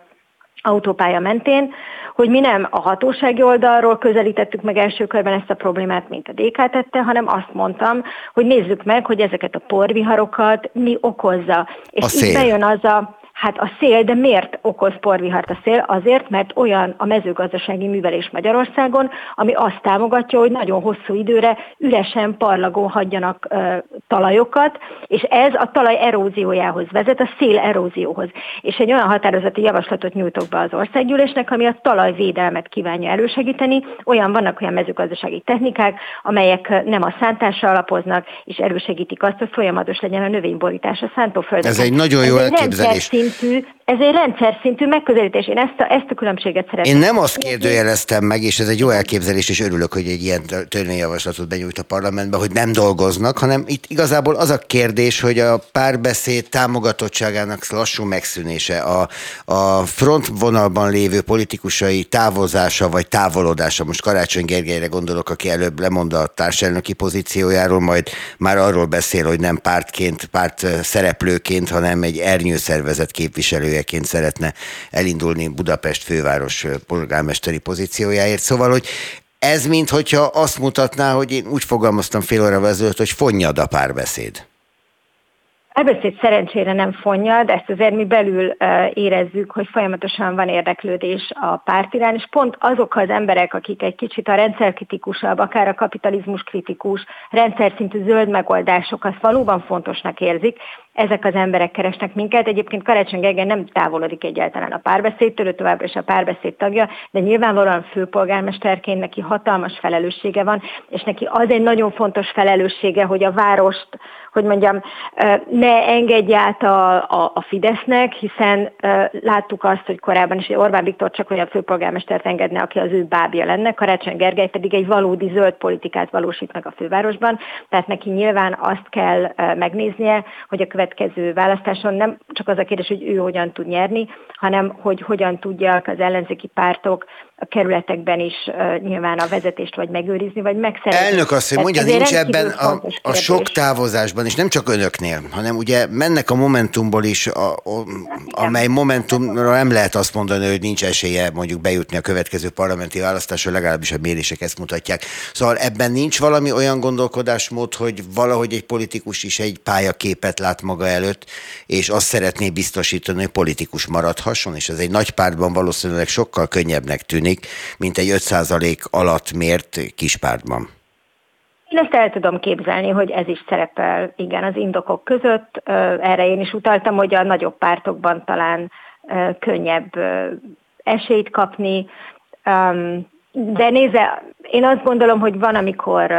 autópálya mentén, hogy mi nem a hatósági oldalról közelítettük meg első körben ezt a problémát, mint a DK tette, hanem azt mondtam, hogy nézzük meg, hogy ezeket a porviharokat mi okozza. És itt bejön az a Hát a szél, de miért okoz porvihart a szél? Azért, mert olyan a mezőgazdasági művelés Magyarországon, ami azt támogatja, hogy nagyon hosszú időre üresen parlagon hagyjanak ö, talajokat, és ez a talaj eróziójához vezet, a szél erózióhoz. És egy olyan határozati javaslatot nyújtok be az országgyűlésnek, ami a talajvédelmet kívánja elősegíteni. Olyan vannak olyan mezőgazdasági technikák, amelyek nem a szántásra alapoznak, és erősegítik azt, hogy folyamatos legyen a növényborítás a szántóföldön. Ez egy nagyon jó elképzelés szintű ez egy rendszer szintű megközelítés. Én ezt a, ezt a különbséget szeretném. Én nem azt kérdőjeleztem meg, és ez egy jó elképzelés, és örülök, hogy egy ilyen törvényjavaslatot benyújt a parlamentbe, hogy nem dolgoznak, hanem itt igazából az a kérdés, hogy a párbeszéd támogatottságának lassú megszűnése, a, a frontvonalban lévő politikusai távozása vagy távolodása, most Karácsony Gergelyre gondolok, aki előbb lemond a társelnöki pozíciójáról, majd már arról beszél, hogy nem pártként, párt szereplőként, hanem egy ernyőszervezet képviselőjeként szeretne elindulni Budapest főváros polgármesteri pozíciójáért. Szóval, hogy ez mint hogyha azt mutatná, hogy én úgy fogalmaztam fél óra ezelőtt, hogy fonnyad a párbeszéd. Párbeszéd szerencsére nem fonja, de ezt azért mi belül érezzük, hogy folyamatosan van érdeklődés a párt irány, és pont azok az emberek, akik egy kicsit a rendszerkritikusabb, akár a kapitalizmus kritikus, rendszer szintű zöld megoldásokat valóban fontosnak érzik, ezek az emberek keresnek minket. Egyébként Karácsony Gergely nem távolodik egyáltalán a párbeszédtől, ő továbbra is a párbeszéd tagja, de nyilvánvalóan főpolgármesterként neki hatalmas felelőssége van, és neki az egy nagyon fontos felelőssége, hogy a várost, hogy mondjam, ne engedje át a, a, a Fidesznek, hiszen láttuk azt, hogy korábban is Orbán Viktor csak olyan főpolgármestert engedne, aki az ő bábja lenne, Karácsony Gergely pedig egy valódi zöld politikát valósít meg a fővárosban, tehát neki nyilván azt kell megnéznie, hogy a követ következő választáson nem csak az a kérdés, hogy ő hogyan tud nyerni, hanem hogy hogyan tudják az ellenzéki pártok a kerületekben is uh, nyilván a vezetést vagy megőrizni, vagy megszerezni. Elnök azt, hogy mondja, nincs ebben a, a sok távozásban, és nem csak önöknél, hanem ugye mennek a Momentumból is, a, a, amely Momentumra nem lehet azt mondani, hogy nincs esélye mondjuk bejutni a következő parlamenti választásra, legalábbis a mérések ezt mutatják. Szóval ebben nincs valami olyan gondolkodásmód, hogy valahogy egy politikus is egy pályaképet lát maga előtt, és azt szeretné biztosítani, hogy politikus maradhasson, és ez egy nagy pártban valószínűleg sokkal könnyebbnek tűnik, tűnik, mint egy 5% alatt mért kispártban. Én ezt el tudom képzelni, hogy ez is szerepel, igen, az indokok között. Erre én is utaltam, hogy a nagyobb pártokban talán könnyebb esélyt kapni. De nézze, én azt gondolom, hogy van, amikor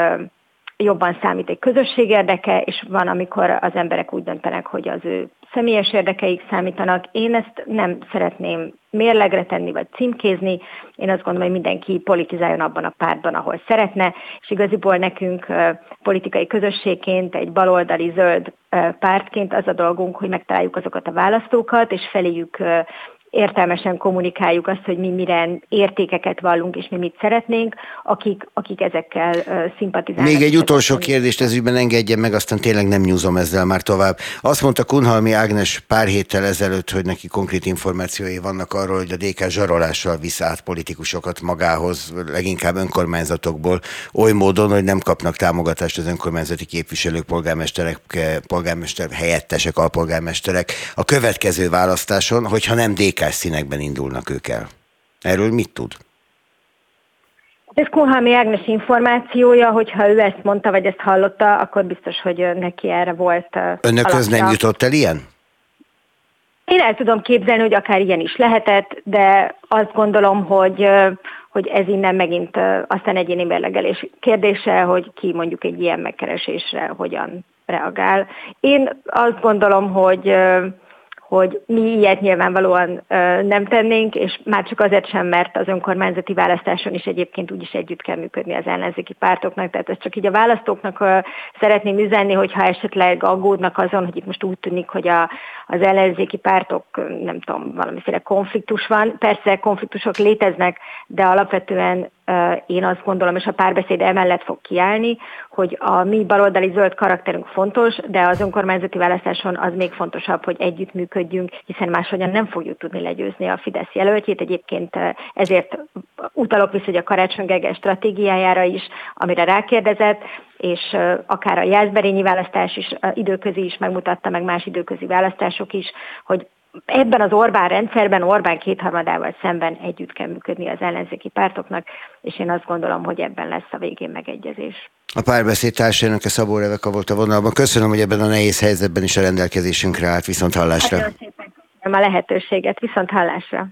jobban számít egy közösség érdeke, és van, amikor az emberek úgy döntenek, hogy az ő személyes érdekeik számítanak. Én ezt nem szeretném mérlegre tenni, vagy címkézni. Én azt gondolom, hogy mindenki politizáljon abban a pártban, ahol szeretne, és igaziból nekünk politikai közösségként, egy baloldali zöld pártként az a dolgunk, hogy megtaláljuk azokat a választókat, és feléjük értelmesen kommunikáljuk azt, hogy mi mire értékeket vallunk, és mi mit szeretnénk, akik, akik ezekkel szimpatizálnak. Még egy utolsó kérdést ez ügyben engedje meg, aztán tényleg nem nyúzom ezzel már tovább. Azt mondta Kunhalmi Ágnes pár héttel ezelőtt, hogy neki konkrét információi vannak arról, hogy a DK zsarolással visz át politikusokat magához, leginkább önkormányzatokból, oly módon, hogy nem kapnak támogatást az önkormányzati képviselők, polgármesterek, polgármester helyettesek, alpolgármesterek a következő választáson, hogyha nem DK békás színekben indulnak ők el. Erről mit tud? Ez Kunhalmi Ágnes információja, hogyha ő ezt mondta, vagy ezt hallotta, akkor biztos, hogy neki erre volt Önökhöz nem jutott el ilyen? Én el tudom képzelni, hogy akár ilyen is lehetett, de azt gondolom, hogy, hogy ez innen megint aztán egyéni mérlegelés kérdése, hogy ki mondjuk egy ilyen megkeresésre hogyan reagál. Én azt gondolom, hogy hogy mi ilyet nyilvánvalóan nem tennénk, és már csak azért sem, mert az önkormányzati választáson is egyébként úgyis együtt kell működni az ellenzéki pártoknak, tehát ezt csak így a választóknak szeretném üzenni, hogyha esetleg aggódnak azon, hogy itt most úgy tűnik, hogy a, az ellenzéki pártok, nem tudom, valamiféle konfliktus van. Persze konfliktusok léteznek, de alapvetően én azt gondolom, és a párbeszéd emellett fog kiállni, hogy a mi baloldali zöld karakterünk fontos, de az önkormányzati választáson az még fontosabb, hogy együttműködjünk, hiszen máshogyan nem fogjuk tudni legyőzni a Fidesz jelöltjét. Egyébként ezért utalok vissza, a Karácsony stratégiájára is, amire rákérdezett, és akár a Jászberényi választás is időközi is megmutatta, meg más időközi választások is, hogy ebben az Orbán rendszerben Orbán kétharmadával szemben együtt kell működni az ellenzéki pártoknak, és én azt gondolom, hogy ebben lesz a végén megegyezés. A párbeszéd társadalmak a Szabó Reveka volt a vonalban. Köszönöm, hogy ebben a nehéz helyzetben is a rendelkezésünkre állt. Viszont hallásra. Nagyon szépen köszönöm a lehetőséget. Viszont hallásra.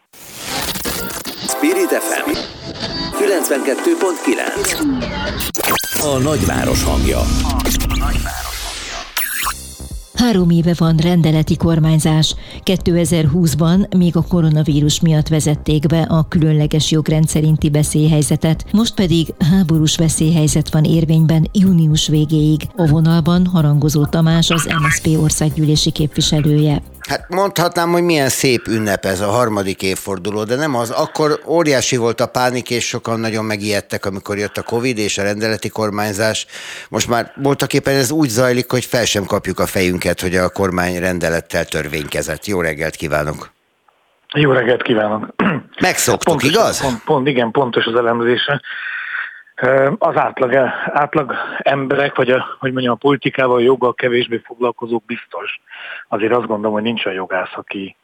Spirit FM 92.9 A nagyváros hangja. Három éve van rendeleti kormányzás, 2020-ban még a koronavírus miatt vezették be a különleges jogrend szerinti veszélyhelyzetet, most pedig háborús veszélyhelyzet van érvényben június végéig. A vonalban Harangozó Tamás, az MSZP országgyűlési képviselője. Hát mondhatnám, hogy milyen szép ünnep ez a harmadik évforduló, de nem az. Akkor óriási volt a pánik, és sokan nagyon megijedtek, amikor jött a Covid és a rendeleti kormányzás. Most már voltak éppen ez úgy zajlik, hogy fel sem kapjuk a fejünket, hogy a kormány rendelettel törvénykezett. Jó reggelt kívánok! Jó reggelt kívánok! Megszoktuk, pontos, igaz? Pont, pont, igen, pontos az elemzése. Az átlag, átlag emberek, vagy a, hogy mondjam, a politikával, a joggal kevésbé foglalkozók biztos. Azért azt gondolom, hogy nincs a jogász, aki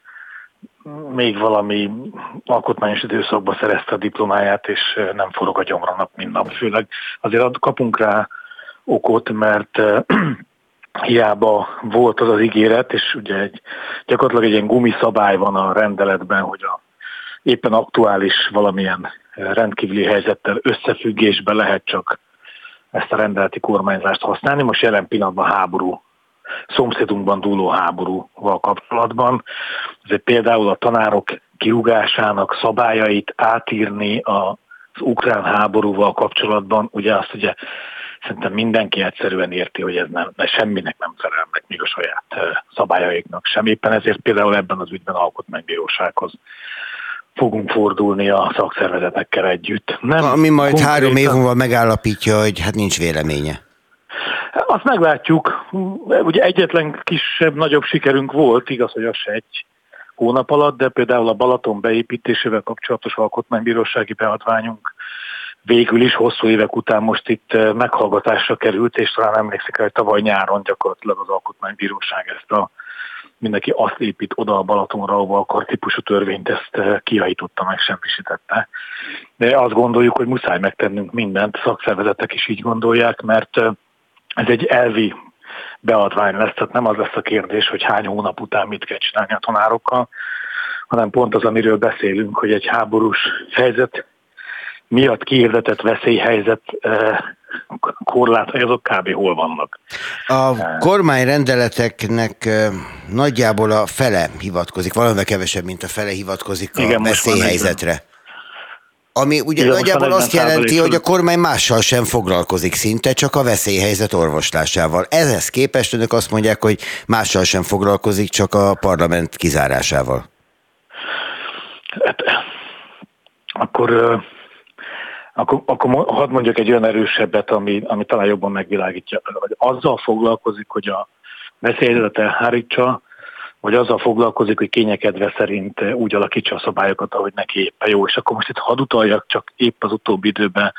még valami alkotmányos időszakban szerezte a diplomáját, és nem forog a gyomra nap, mint nap. Főleg azért kapunk rá okot, mert hiába volt az az ígéret, és ugye egy, gyakorlatilag egy ilyen gumiszabály van a rendeletben, hogy a éppen aktuális valamilyen rendkívüli helyzettel összefüggésbe lehet csak ezt a rendeleti kormányzást használni. Most jelen pillanatban háború, szomszédunkban dúló háborúval kapcsolatban. Ez például a tanárok kirúgásának szabályait átírni az ukrán háborúval kapcsolatban, ugye azt ugye szerintem mindenki egyszerűen érti, hogy ez nem, de semminek nem felel meg, még a saját szabályaiknak sem. Éppen ezért például ebben az ügyben alkotmánybírósághoz fogunk fordulni a szakszervezetekkel együtt. Nem Ami majd konkrétan... három év múlva megállapítja, hogy hát nincs véleménye. Azt meglátjuk. Ugye egyetlen kisebb, nagyobb sikerünk volt, igaz, hogy az se egy hónap alatt, de például a Balaton beépítésével kapcsolatos alkotmánybírósági beadványunk végül is hosszú évek után most itt eh, meghallgatásra került, és talán emlékszik hogy tavaly nyáron gyakorlatilag az alkotmánybíróság ezt a mindenki azt épít oda a Balatonra, ahova akar típusú törvényt, ezt eh, kihajította, meg semmisítette. De azt gondoljuk, hogy muszáj megtennünk mindent, szakszervezetek is így gondolják, mert eh, ez egy elvi beadvány lesz, tehát nem az lesz a kérdés, hogy hány hónap után mit kell csinálni a tanárokkal, hanem pont az, amiről beszélünk, hogy egy háborús helyzet miatt kiirdetett veszélyhelyzet eh, korlátai azok kb. hol vannak. A kormányrendeleteknek nagyjából a fele hivatkozik, valamivel kevesebb, mint a fele hivatkozik a Igen, veszélyhelyzetre. Ami ugye Igen, nagyjából azt jelenti, hogy a kormány mással sem foglalkozik szinte, csak a veszélyhelyzet orvoslásával. Ehhez képest önök azt mondják, hogy mással sem foglalkozik, csak a parlament kizárásával. Hát, akkor akkor, akkor hadd mondjak egy olyan erősebbet, ami, ami talán jobban megvilágítja, hogy azzal foglalkozik, hogy a veszélyhelyzetet elhárítsa, vagy azzal foglalkozik, hogy kényekedve szerint úgy alakítsa a szabályokat, ahogy neki éppen jó. És akkor most itt hadd utaljak csak épp az utóbbi időben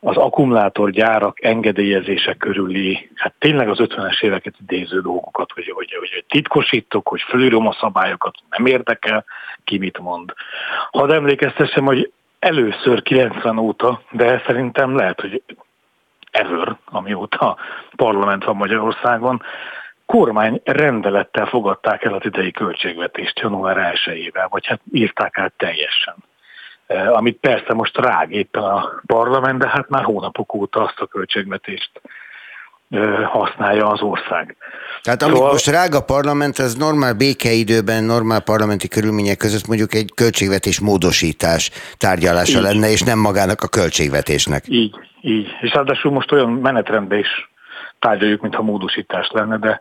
az akkumulátorgyárak engedélyezése körüli, hát tényleg az 50-es éveket idéző dolgokat, hogy, hogy, hogy titkosítok, hogy fölírom a szabályokat, nem érdekel, ki mit mond. Hadd emlékeztessem, hogy először 90 óta, de szerintem lehet, hogy ever, amióta parlament van Magyarországon, kormány rendelettel fogadták el az idei költségvetést január 1-ével, vagy hát írták át teljesen. E, amit persze most rág éppen a parlament, de hát már hónapok óta azt a költségvetést használja az ország. Tehát amit szóval... most rága parlament, az normál békeidőben, normál parlamenti körülmények között mondjuk egy költségvetés módosítás tárgyalása így. lenne, és nem magának a költségvetésnek. Így, így. És ráadásul most olyan menetrendben is tárgyaljuk, mintha módosítás lenne, de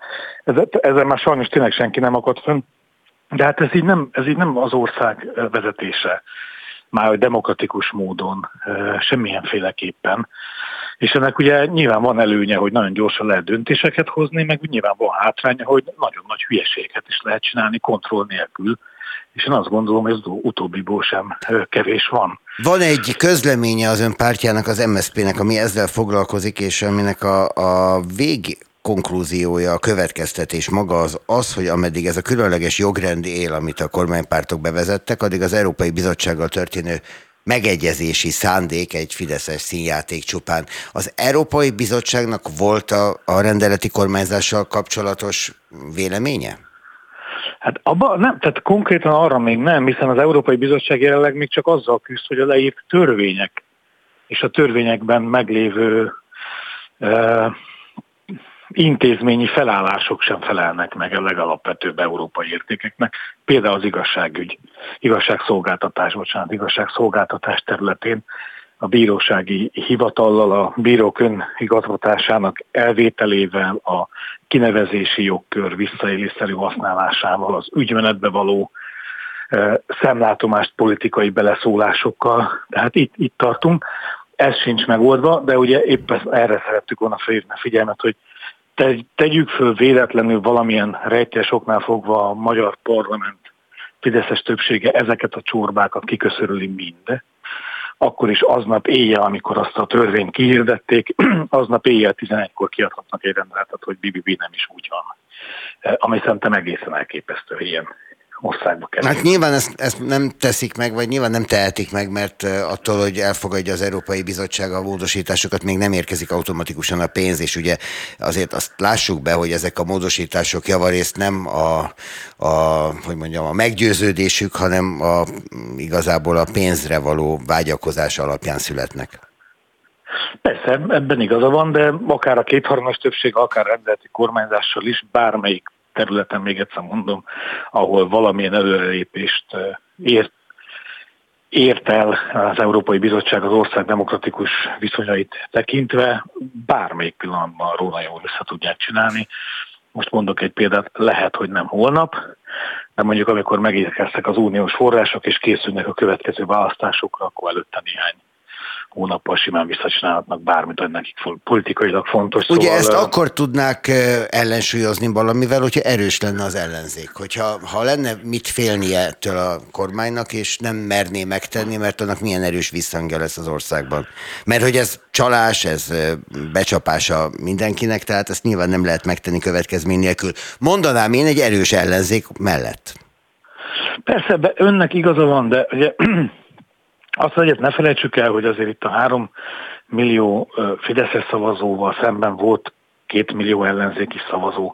ezzel már sajnos tényleg senki nem akadt fönn. De hát ez így nem, ez így nem az ország vezetése, már demokratikus módon, semmilyenféleképpen. És ennek ugye nyilván van előnye, hogy nagyon gyorsan lehet döntéseket hozni, meg nyilván van hátránya, hogy nagyon nagy hülyeséget is lehet csinálni kontroll nélkül. És én azt gondolom, hogy ez utóbbiból sem kevés van. Van egy közleménye az ön pártjának, az MSZP-nek, ami ezzel foglalkozik, és aminek a, a vég konklúziója, a következtetés maga az az, hogy ameddig ez a különleges jogrend él, amit a kormánypártok bevezettek, addig az Európai Bizottsággal történő megegyezési szándék, egy fideszes színjáték csupán. Az Európai Bizottságnak volt a, a rendeleti kormányzással kapcsolatos véleménye? Hát abba nem, tehát konkrétan arra még nem, hiszen az Európai Bizottság jelenleg még csak azzal küzd, hogy a leírt törvények és a törvényekben meglévő intézményi felállások sem felelnek meg a legalapvetőbb európai értékeknek, például az igazságügy, igazságszolgáltatás, bocsánat, igazságszolgáltatás területén a bírósági hivatallal, a bírók önigazgatásának elvételével, a kinevezési jogkör visszaélésszerű használásával, az ügymenetbe való szemlátomást politikai beleszólásokkal. Tehát itt, itt tartunk. Ez sincs megoldva, de ugye éppen erre szerettük volna felhívni a figyelmet, hogy tegyük föl véletlenül valamilyen rejtés oknál fogva a magyar parlament Fideszes többsége ezeket a csorbákat kiköszörüli mind, akkor is aznap éjjel, amikor azt a törvényt kihirdették, aznap éjjel 11-kor kiadhatnak egy rendeletet, hogy BBB nem is úgy van. Ami szerintem egészen elképesztő ilyen országba kerül. Hát nyilván ezt, ezt nem teszik meg, vagy nyilván nem tehetik meg, mert attól, hogy elfogadja az Európai Bizottság a módosításokat, még nem érkezik automatikusan a pénz, és ugye azért azt lássuk be, hogy ezek a módosítások javarészt nem a, a hogy mondjam, a meggyőződésük, hanem a, igazából a pénzre való vágyakozás alapján születnek. Persze, ebben igaza van, de akár a kétharmados többség, akár rendeleti kormányzással is bármelyik területen, még egyszer mondom, ahol valamilyen előrelépést ért, ért el az Európai Bizottság az ország demokratikus viszonyait tekintve, bármelyik pillanatban róla jól össze tudják csinálni. Most mondok egy példát, lehet, hogy nem holnap, de mondjuk amikor megérkeztek az uniós források és készülnek a következő választásokra, akkor előtte néhány hónappal simán visszacsinálhatnak bármit, hogy nekik politikailag fontos. Ugye szóval, ezt akkor tudnák ellensúlyozni valamivel, hogyha erős lenne az ellenzék. Hogyha ha lenne mit félnie ettől a kormánynak, és nem merné megtenni, mert annak milyen erős visszhangja lesz az országban. Mert hogy ez csalás, ez becsapása mindenkinek, tehát ezt nyilván nem lehet megtenni következmény nélkül. Mondanám én egy erős ellenzék mellett. Persze, önnek igaza van, de ugye azt egyet ne felejtsük el, hogy azért itt a három millió Fideszes szavazóval szemben volt két millió ellenzéki szavazó,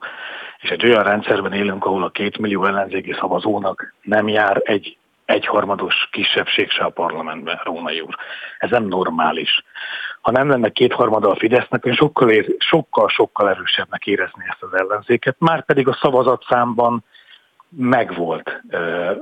és egy olyan rendszerben élünk, ahol a két millió ellenzéki szavazónak nem jár egy egyharmados kisebbség se a parlamentben, Rónai úr. Ez nem normális. Ha nem lenne kétharmada a Fidesznek, én sokkal, sokkal, sokkal erősebbnek érezni ezt az ellenzéket, már pedig a szavazatszámban megvolt.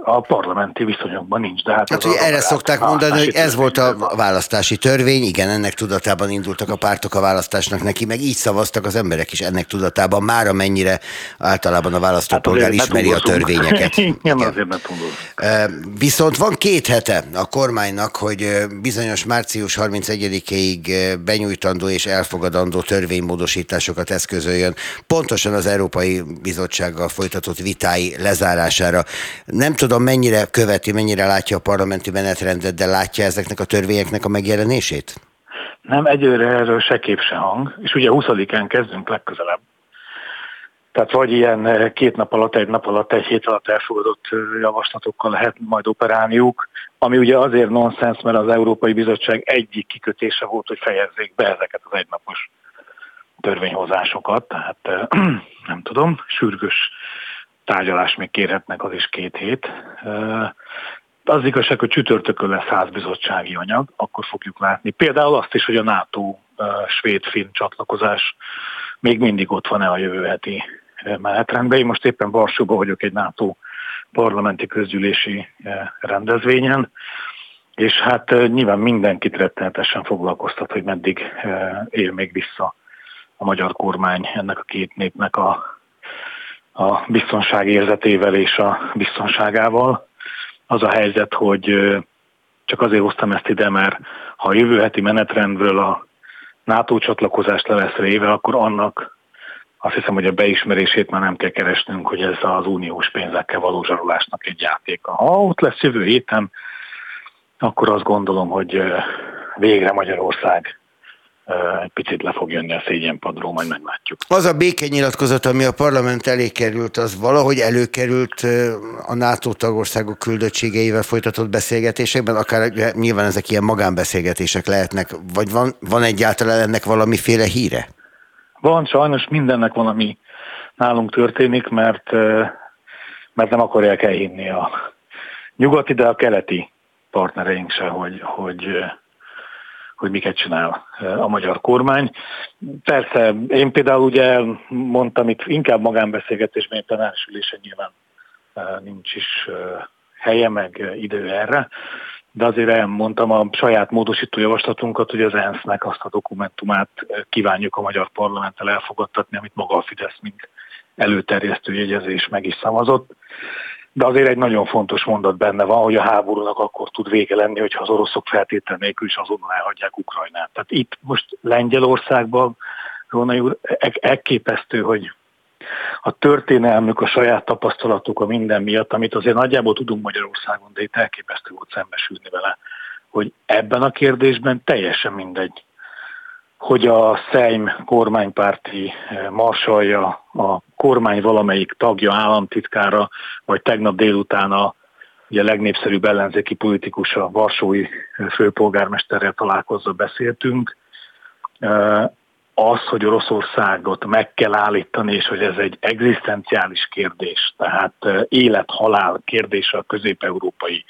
A parlamenti viszonyokban nincs. De hát, hát ugye erre szokták mondani, hogy ez volt a választási törvény, igen, ennek tudatában indultak a pártok a választásnak neki, meg így szavaztak az emberek is ennek tudatában, már amennyire általában a választópolgár hát ismeri a törvényeket. igen, azért nem Viszont van két hete a kormánynak, hogy bizonyos március 31-ig benyújtandó és elfogadandó törvénymódosításokat eszközöljön, pontosan az Európai Bizottsággal folytatott vitái le lezárására. Nem tudom, mennyire követi, mennyire látja a parlamenti menetrendet, de látja ezeknek a törvényeknek a megjelenését? Nem, egyőre erről se kép se hang, és ugye 20-án kezdünk legközelebb. Tehát vagy ilyen eh, két nap alatt, egy nap alatt, egy hét alatt elfogadott eh, javaslatokkal lehet majd operálniuk, ami ugye azért nonsens, mert az Európai Bizottság egyik kikötése volt, hogy fejezzék be ezeket az egynapos törvényhozásokat, tehát eh, nem tudom, sürgős tárgyalás még kérhetnek, az is két hét. Az igazság, hogy csütörtökön lesz házbizottsági anyag, akkor fogjuk látni. Például azt is, hogy a NATO svéd-finn csatlakozás még mindig ott van-e a jövő heti menetrendben. Én most éppen Varsóban vagyok egy NATO parlamenti közgyűlési rendezvényen, és hát nyilván mindenkit rettenetesen foglalkoztat, hogy meddig él még vissza a magyar kormány ennek a két népnek a a biztonság érzetével és a biztonságával. Az a helyzet, hogy csak azért hoztam ezt ide, mert ha a jövő heti menetrendről a NATO csatlakozást le lesz akkor annak azt hiszem, hogy a beismerését már nem kell keresnünk, hogy ez az uniós pénzekkel való zsarolásnak egy játéka. Ha ott lesz jövő héten, akkor azt gondolom, hogy végre Magyarország egy picit le fog jönni a szégyenpadról, majd meglátjuk. Az a békenyilatkozat, ami a parlament elé került, az valahogy előkerült a NATO tagországok küldöttségeivel folytatott beszélgetésekben, akár nyilván ezek ilyen magánbeszélgetések lehetnek, vagy van, van egyáltalán ennek valamiféle híre? Van, sajnos mindennek van, ami nálunk történik, mert, mert nem akarják elhinni a nyugati, de a keleti partnereink se, hogy, hogy hogy miket csinál a magyar kormány. Persze, én például ugye mondtam itt inkább magánbeszélgetésben, én tanács nyilván nincs is helye, meg idő erre, de azért elmondtam a saját módosító javaslatunkat, hogy az ENSZ-nek azt a dokumentumát kívánjuk a magyar parlamenttel elfogadtatni, amit maga a Fidesz, mint előterjesztő jegyezés meg is szavazott. De azért egy nagyon fontos mondat benne van, hogy a háborúnak akkor tud vége lenni, hogyha az oroszok feltétel nélkül is azonnal elhagyják Ukrajnát. Tehát itt most Lengyelországban, Rónai úr, elképesztő, hogy a történelmük, a saját tapasztalatuk, a minden miatt, amit azért nagyjából tudunk Magyarországon, de itt elképesztő volt szembesülni vele, hogy ebben a kérdésben teljesen mindegy, hogy a Szejm kormánypárti eh, marsalja, a kormány valamelyik tagja, államtitkára, vagy tegnap délután a ugye a legnépszerűbb ellenzéki politikus, a Varsói főpolgármesterrel találkozva beszéltünk, eh, az, hogy Oroszországot meg kell állítani, és hogy ez egy egzisztenciális kérdés, tehát élet-halál kérdése a közép-európai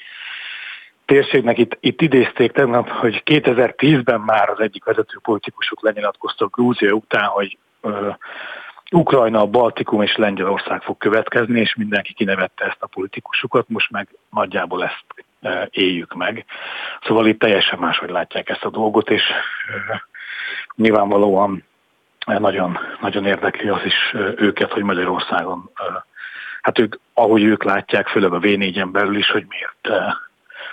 térségnek. Itt, itt idézték tegnap, hogy 2010-ben már az egyik vezető politikusok lenyilatkoztak Grúzia után, hogy uh, Ukrajna, Baltikum és Lengyelország fog következni, és mindenki kinevette ezt a politikusokat, most meg nagyjából ezt uh, éljük meg. Szóval itt teljesen máshogy látják ezt a dolgot, és uh, nyilvánvalóan nagyon, nagyon érdekli az is őket, hogy Magyarországon, hát ők, ahogy ők látják, főleg a V4-en belül is, hogy miért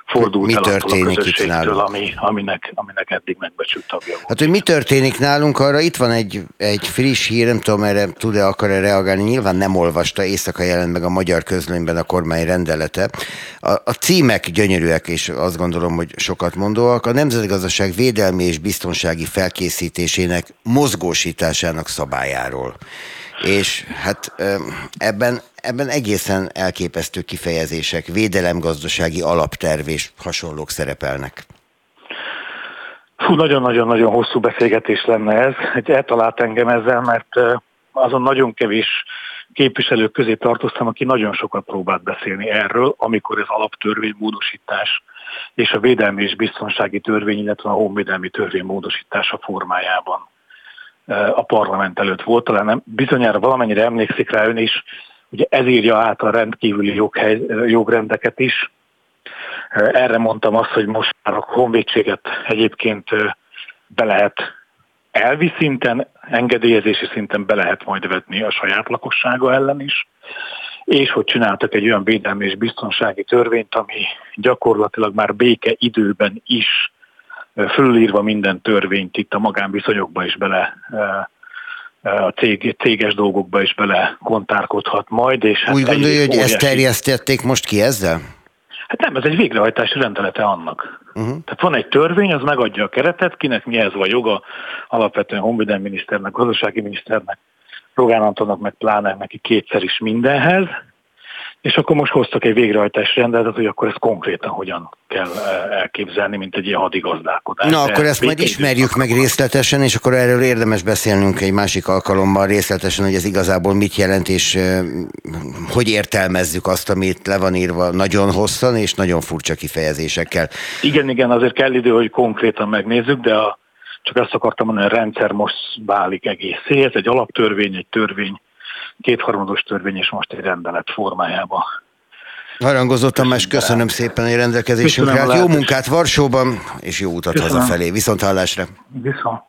fordult mi el történik a itt nálunk? Ami, aminek, aminek eddig megbecsült tagja volt. Hát, hogy mi történik nálunk, arra itt van egy, egy friss hír, nem tudom, erre tud-e akar-e reagálni, nyilván nem olvasta, éjszaka jelent meg a magyar közlönyben a kormány rendelete. A, a címek gyönyörűek, és azt gondolom, hogy sokat mondóak. A nemzetgazdaság védelmi és biztonsági felkészítésének mozgósításának szabályáról és hát ebben, ebben egészen elképesztő kifejezések, védelemgazdasági alapterv és hasonlók szerepelnek. Fú, nagyon-nagyon-nagyon hosszú beszélgetés lenne ez. Egy eltalált engem ezzel, mert azon nagyon kevés képviselők közé tartoztam, aki nagyon sokat próbált beszélni erről, amikor ez alaptörvénymódosítás és a védelmi és biztonsági törvény, illetve a honvédelmi törvény módosítása formájában a parlament előtt volt, talán nem, bizonyára valamennyire emlékszik rá ön is, ugye ez írja át a rendkívüli joghely, jogrendeket is. Erre mondtam azt, hogy most már a honvédséget egyébként be lehet elvi szinten, engedélyezési szinten be lehet majd vetni a saját lakossága ellen is, és hogy csináltak egy olyan védelmi és biztonsági törvényt, ami gyakorlatilag már béke időben is fölírva minden törvényt itt a magánviszonyokba is bele a cég, céges dolgokba is bele kontárkodhat majd. És hát Úgy gondolja, hogy ezt terjesztették most ki ezzel? Hát nem, ez egy végrehajtási rendelete annak. Uh-huh. Tehát van egy törvény, az megadja a keretet, kinek mi ez van joga, alapvetően honvédelmi miniszternek, gazdasági miniszternek, Rogán Antonnak, meg pláne neki kétszer is mindenhez, és akkor most hoztak egy végrehajtási rendeletet, hogy akkor ezt konkrétan hogyan kell eh, elképzelni, mint egy ilyen hadigazdálkodás. Na, akkor ezt majd ismerjük meg részletesen, és akkor erről érdemes beszélnünk egy másik alkalommal részletesen, hogy ez igazából mit jelent, és uh, hogy értelmezzük azt, amit le van írva nagyon hosszan, és nagyon furcsa kifejezésekkel. Igen, igen, azért kell idő, hogy konkrétan megnézzük, de a, csak azt akartam mondani, hogy a rendszer most válik egészé. Ez egy alaptörvény, egy törvény, kétharmados törvény és most egy rendelet formájában. Harangozó Tamás, köszönöm szépen a rendelkezésünkre. Hát jó munkát Varsóban, és jó utat köszönöm. hazafelé. Viszont hallásra. Viszont.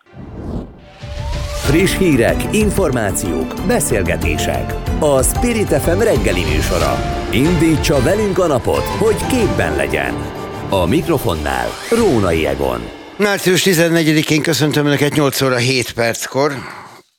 Friss hírek, információk, beszélgetések. A Spirit FM reggeli műsora. Indítsa velünk a napot, hogy képben legyen. A mikrofonnál Rónai Egon. Március 14-én köszöntöm Önöket 8 óra 7 perckor.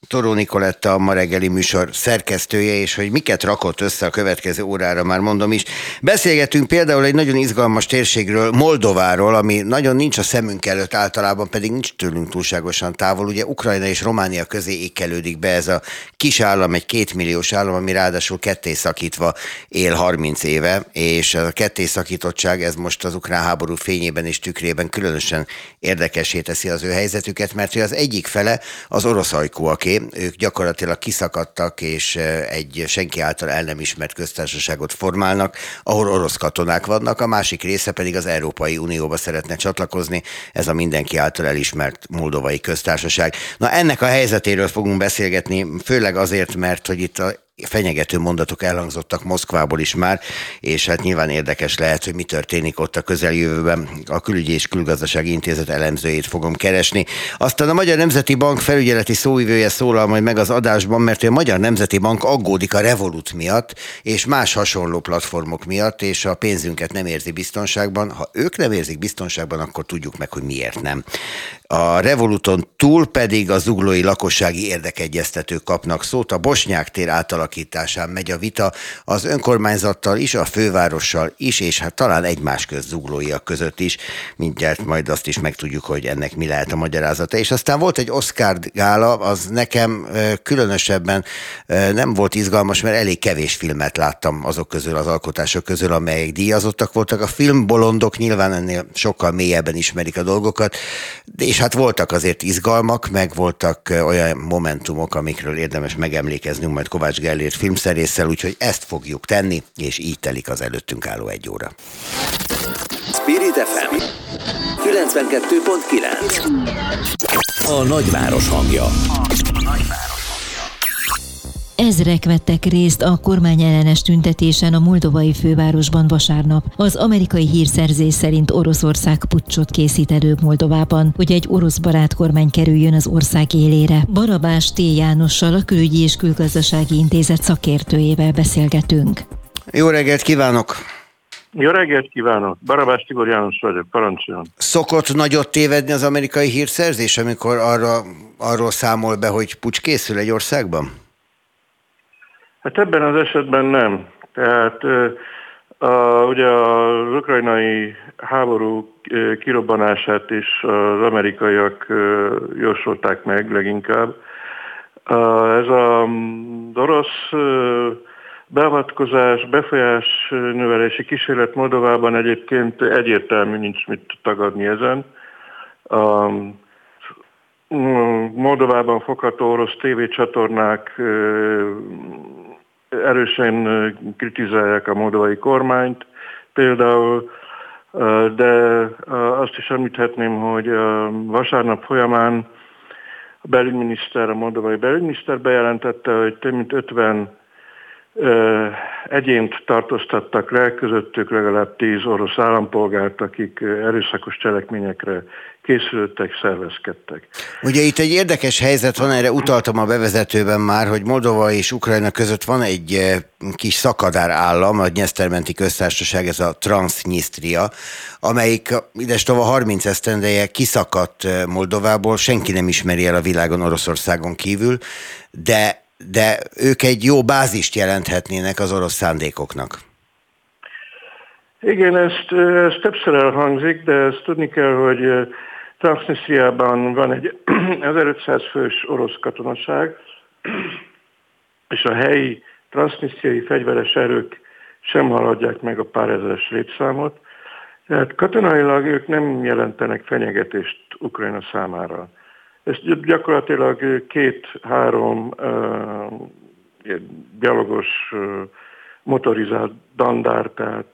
Toró Nikoletta a ma reggeli műsor szerkesztője, és hogy miket rakott össze a következő órára, már mondom is. Beszélgetünk például egy nagyon izgalmas térségről, Moldováról, ami nagyon nincs a szemünk előtt általában, pedig nincs tőlünk túlságosan távol. Ugye Ukrajna és Románia közé ékelődik be ez a kis állam, egy kétmilliós állam, ami ráadásul ketté szakítva él 30 éve, és a ketté szakítottság ez most az ukrán háború fényében és tükrében különösen érdekesé teszi az ő helyzetüket, mert az egyik fele az orosz ajkúaké, Ők gyakorlatilag kiszakadtak, és egy senki által el nem ismert köztársaságot formálnak, ahol orosz katonák vannak, a másik része pedig az Európai Unióba szeretne csatlakozni, ez a mindenki által elismert moldovai köztársaság. Na ennek a helyzetéről fogunk beszélgetni, főleg azért, mert hogy itt a fenyegető mondatok elhangzottak Moszkvából is már, és hát nyilván érdekes lehet, hogy mi történik ott a közeljövőben. A Külügyi és Külgazdasági Intézet elemzőjét fogom keresni. Aztán a Magyar Nemzeti Bank felügyeleti szóivője szólal majd meg az adásban, mert a Magyar Nemzeti Bank aggódik a Revolut miatt, és más hasonló platformok miatt, és a pénzünket nem érzi biztonságban. Ha ők nem érzik biztonságban, akkor tudjuk meg, hogy miért nem. A Revoluton túl pedig a zuglói lakossági érdekegyeztetők kapnak szót. A Bosnyák tér átalakításán megy a vita az önkormányzattal is, a fővárossal is, és hát talán egymás köz zuglóiak között is. Mindjárt majd azt is megtudjuk, hogy ennek mi lehet a magyarázata. És aztán volt egy Oscar gála, az nekem különösebben nem volt izgalmas, mert elég kevés filmet láttam azok közül, az alkotások közül, amelyek díjazottak voltak. A filmbolondok nyilván ennél sokkal mélyebben ismerik a dolgokat, és hát voltak azért izgalmak, meg voltak olyan momentumok, amikről érdemes megemlékeznünk majd Kovács Gellért filmszerésszel, úgyhogy ezt fogjuk tenni, és így telik az előttünk álló egy óra. Spirit FM 92.9 A nagyváros hangja. A nagyváros. Ezrek vettek részt a kormányellenes tüntetésen a moldovai fővárosban vasárnap. Az amerikai hírszerzés szerint Oroszország pucsot készít elő Moldovában, hogy egy orosz barát kormány kerüljön az ország élére. Barabás T. Jánossal, a Külügyi és Külgazdasági Intézet szakértőjével beszélgetünk. Jó reggelt kívánok! Jó reggelt kívánok! Barabás Tibor János vagyok, parancsoljon. Szokott nagyot tévedni az amerikai hírszerzés, amikor arra, arról számol be, hogy pucs készül egy országban? Hát ebben az esetben nem. Tehát a, ugye az ukrajnai háború kirobbanását is az amerikaiak jósolták meg leginkább. Ez a orosz beavatkozás, befolyás növelési kísérlet Moldovában egyébként egyértelmű, nincs mit tagadni ezen. Moldovában fogható orosz tévécsatornák erősen kritizálják a moldovai kormányt például, de azt is említhetném, hogy vasárnap folyamán a belügyminiszter, a moldovai belügyminiszter bejelentette, hogy több mint 50 egyént tartóztattak le, közöttük legalább tíz orosz állampolgárt, akik erőszakos cselekményekre készültek, szervezkedtek. Ugye itt egy érdekes helyzet van, erre utaltam a bevezetőben már, hogy Moldova és Ukrajna között van egy kis szakadár állam, a Nyesztermenti Köztársaság, ez a Transnistria, amelyik idestova 30 esztendeje kiszakadt Moldovából, senki nem ismeri el a világon Oroszországon kívül, de de ők egy jó bázist jelenthetnének az orosz szándékoknak. Igen, ezt, ez többször elhangzik, de ezt tudni kell, hogy Transnistriában van egy 1500 fős orosz katonaság, és a helyi transznisztriai fegyveres erők sem haladják meg a pár ezeres létszámot. Tehát katonailag ők nem jelentenek fenyegetést Ukrajna számára. Ez gyakorlatilag két-három uh, gyalogos uh, motorizált dandár, tehát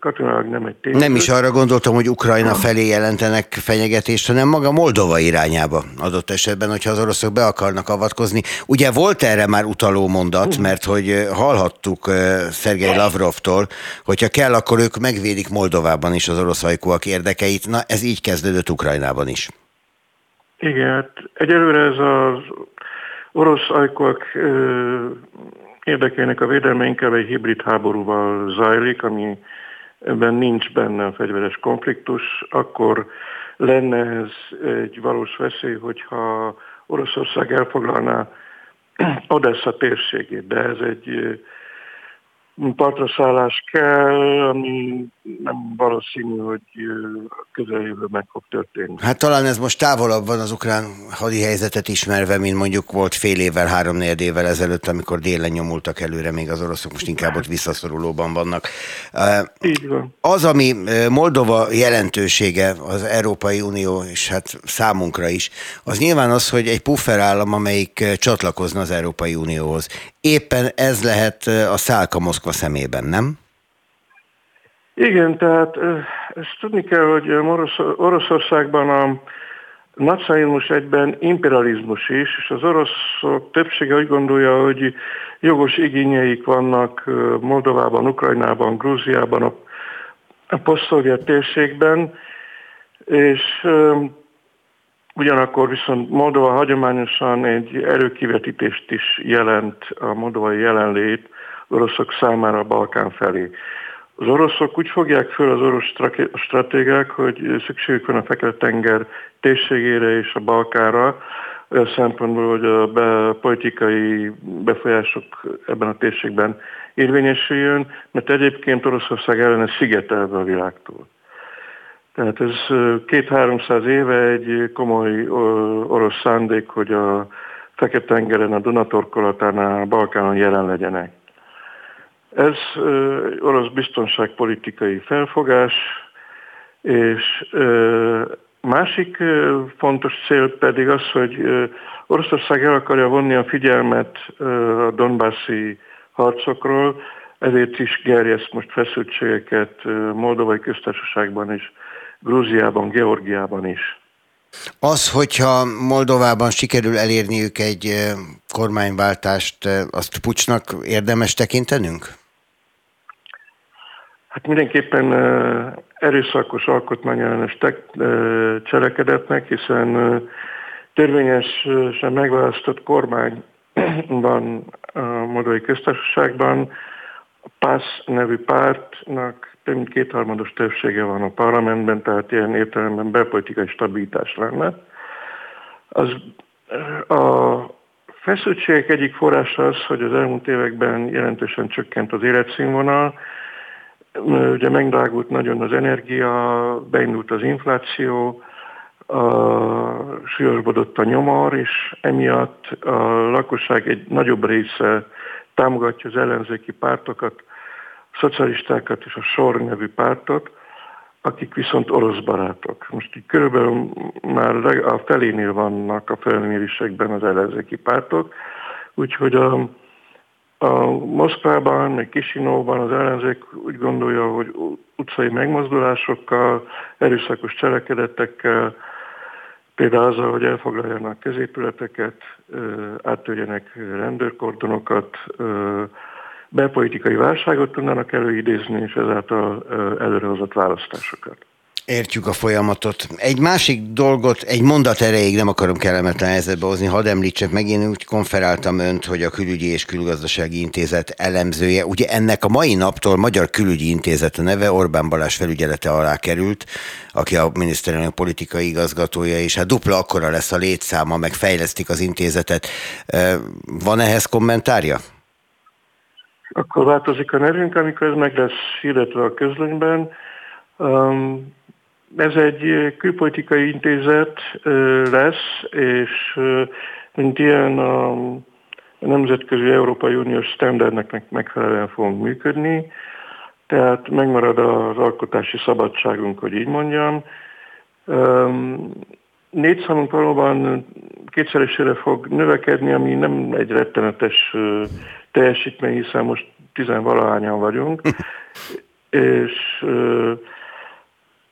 katonailag nem egy tényleg. Nem is arra gondoltam, hogy Ukrajna felé jelentenek fenyegetést, hanem maga Moldova irányába adott esetben, hogyha az oroszok be akarnak avatkozni. Ugye volt erre már utaló mondat, mert hogy hallhattuk Szergei Lavrovtól, hogyha kell, akkor ők megvédik Moldovában is az orosz ajkúak érdekeit. Na, ez így kezdődött Ukrajnában is. Igen, hát egyelőre ez az orosz ajkok érdekének a védelme inkább egy hibrid háborúval zajlik, ami ebben nincs benne a fegyveres konfliktus, akkor lenne ez egy valós veszély, hogyha Oroszország elfoglalná Odessa térségét, de ez egy partraszállás kell, ami nem valószínű, hogy közeljövő meg fog történni. Hát talán ez most távolabb van az ukrán hadi helyzetet ismerve, mint mondjuk volt fél évvel, három évvel ezelőtt, amikor délen nyomultak előre, még az oroszok most inkább ott visszaszorulóban vannak. Így van. Az, ami Moldova jelentősége az Európai Unió, és hát számunkra is, az nyilván az, hogy egy puffer állam, amelyik csatlakozna az Európai Unióhoz. Éppen ez lehet a szálka Moszkva szemében, nem? Igen, tehát ezt tudni kell, hogy Oroszországban a nacionalizmus egyben imperializmus is, és az oroszok többsége úgy gondolja, hogy jogos igényeik vannak Moldovában, Ukrajnában, Grúziában, a, a posztszovjet térségben, és ugyanakkor viszont Moldova hagyományosan egy erőkivetítést is jelent a moldovai jelenlét oroszok számára a Balkán felé. Az oroszok úgy fogják föl az orosz stratégák, hogy szükségük van a Fekete-tenger térségére és a Balkára, olyan szempontból, hogy a be, politikai befolyások ebben a térségben érvényesüljön, mert egyébként Oroszország ellene szigetelve a világtól. Tehát ez két-háromszáz éve egy komoly orosz szándék, hogy a Fekete-tengeren, a Dunatorkolatánál, a Balkánon jelen legyenek. Ez orosz biztonságpolitikai felfogás, és másik fontos cél pedig az, hogy Oroszország el akarja vonni a figyelmet a Donbassi harcokról, ezért is gerjeszt most feszültségeket Moldovai köztársaságban is, Grúziában, Georgiában is. Az, hogyha Moldovában sikerül elérniük egy kormányváltást, azt pucsnak érdemes tekintenünk? Hát mindenképpen erőszakos alkotmányellenes cselekedetnek, hiszen törvényesen megválasztott kormány van a Moldovai Köztársaságban, a PASZ nevű pártnak több mint kétharmados többsége van a parlamentben, tehát ilyen értelemben belpolitikai stabilitás lenne. Az, a feszültségek egyik forrása az, hogy az elmúlt években jelentősen csökkent az életszínvonal, ugye megdrágult nagyon az energia, beindult az infláció, súlyosbodott a nyomor, és emiatt a lakosság egy nagyobb része támogatja az ellenzéki pártokat, a szocialistákat és a SOR nevű pártot, akik viszont orosz barátok. Most így körülbelül már a felénél vannak a felmérésekben az ellenzéki pártok, úgyhogy a, a Moszkvában, meg Kisinóban az ellenzék úgy gondolja, hogy utcai megmozdulásokkal, erőszakos cselekedetekkel, például azzal, hogy elfoglaljanak középületeket, áttörjenek rendőrkordonokat, belpolitikai válságot tudnának előidézni, és ezáltal előrehozott választásokat. Értjük a folyamatot. Egy másik dolgot, egy mondat erejéig nem akarom kellemetlen helyzetbe hozni, hadd említsek meg, én úgy konferáltam önt, hogy a Külügyi és Külgazdasági Intézet elemzője, ugye ennek a mai naptól Magyar Külügyi Intézet a neve Orbán Balázs felügyelete alá került, aki a miniszterelnök politikai igazgatója, és hát dupla akkora lesz a létszáma, meg fejlesztik az intézetet. Van ehhez kommentárja? Akkor változik a nevünk, amikor ez meg lesz hirdetve a közlönyben. Um, ez egy külpolitikai intézet lesz, és mint ilyen a nemzetközi Európai Uniós standardnek megfelelően fogunk működni, tehát megmarad az alkotási szabadságunk, hogy így mondjam. Négy számunk valóban kétszeresére fog növekedni, ami nem egy rettenetes teljesítmény, hiszen most tizenvalahányan vagyunk, és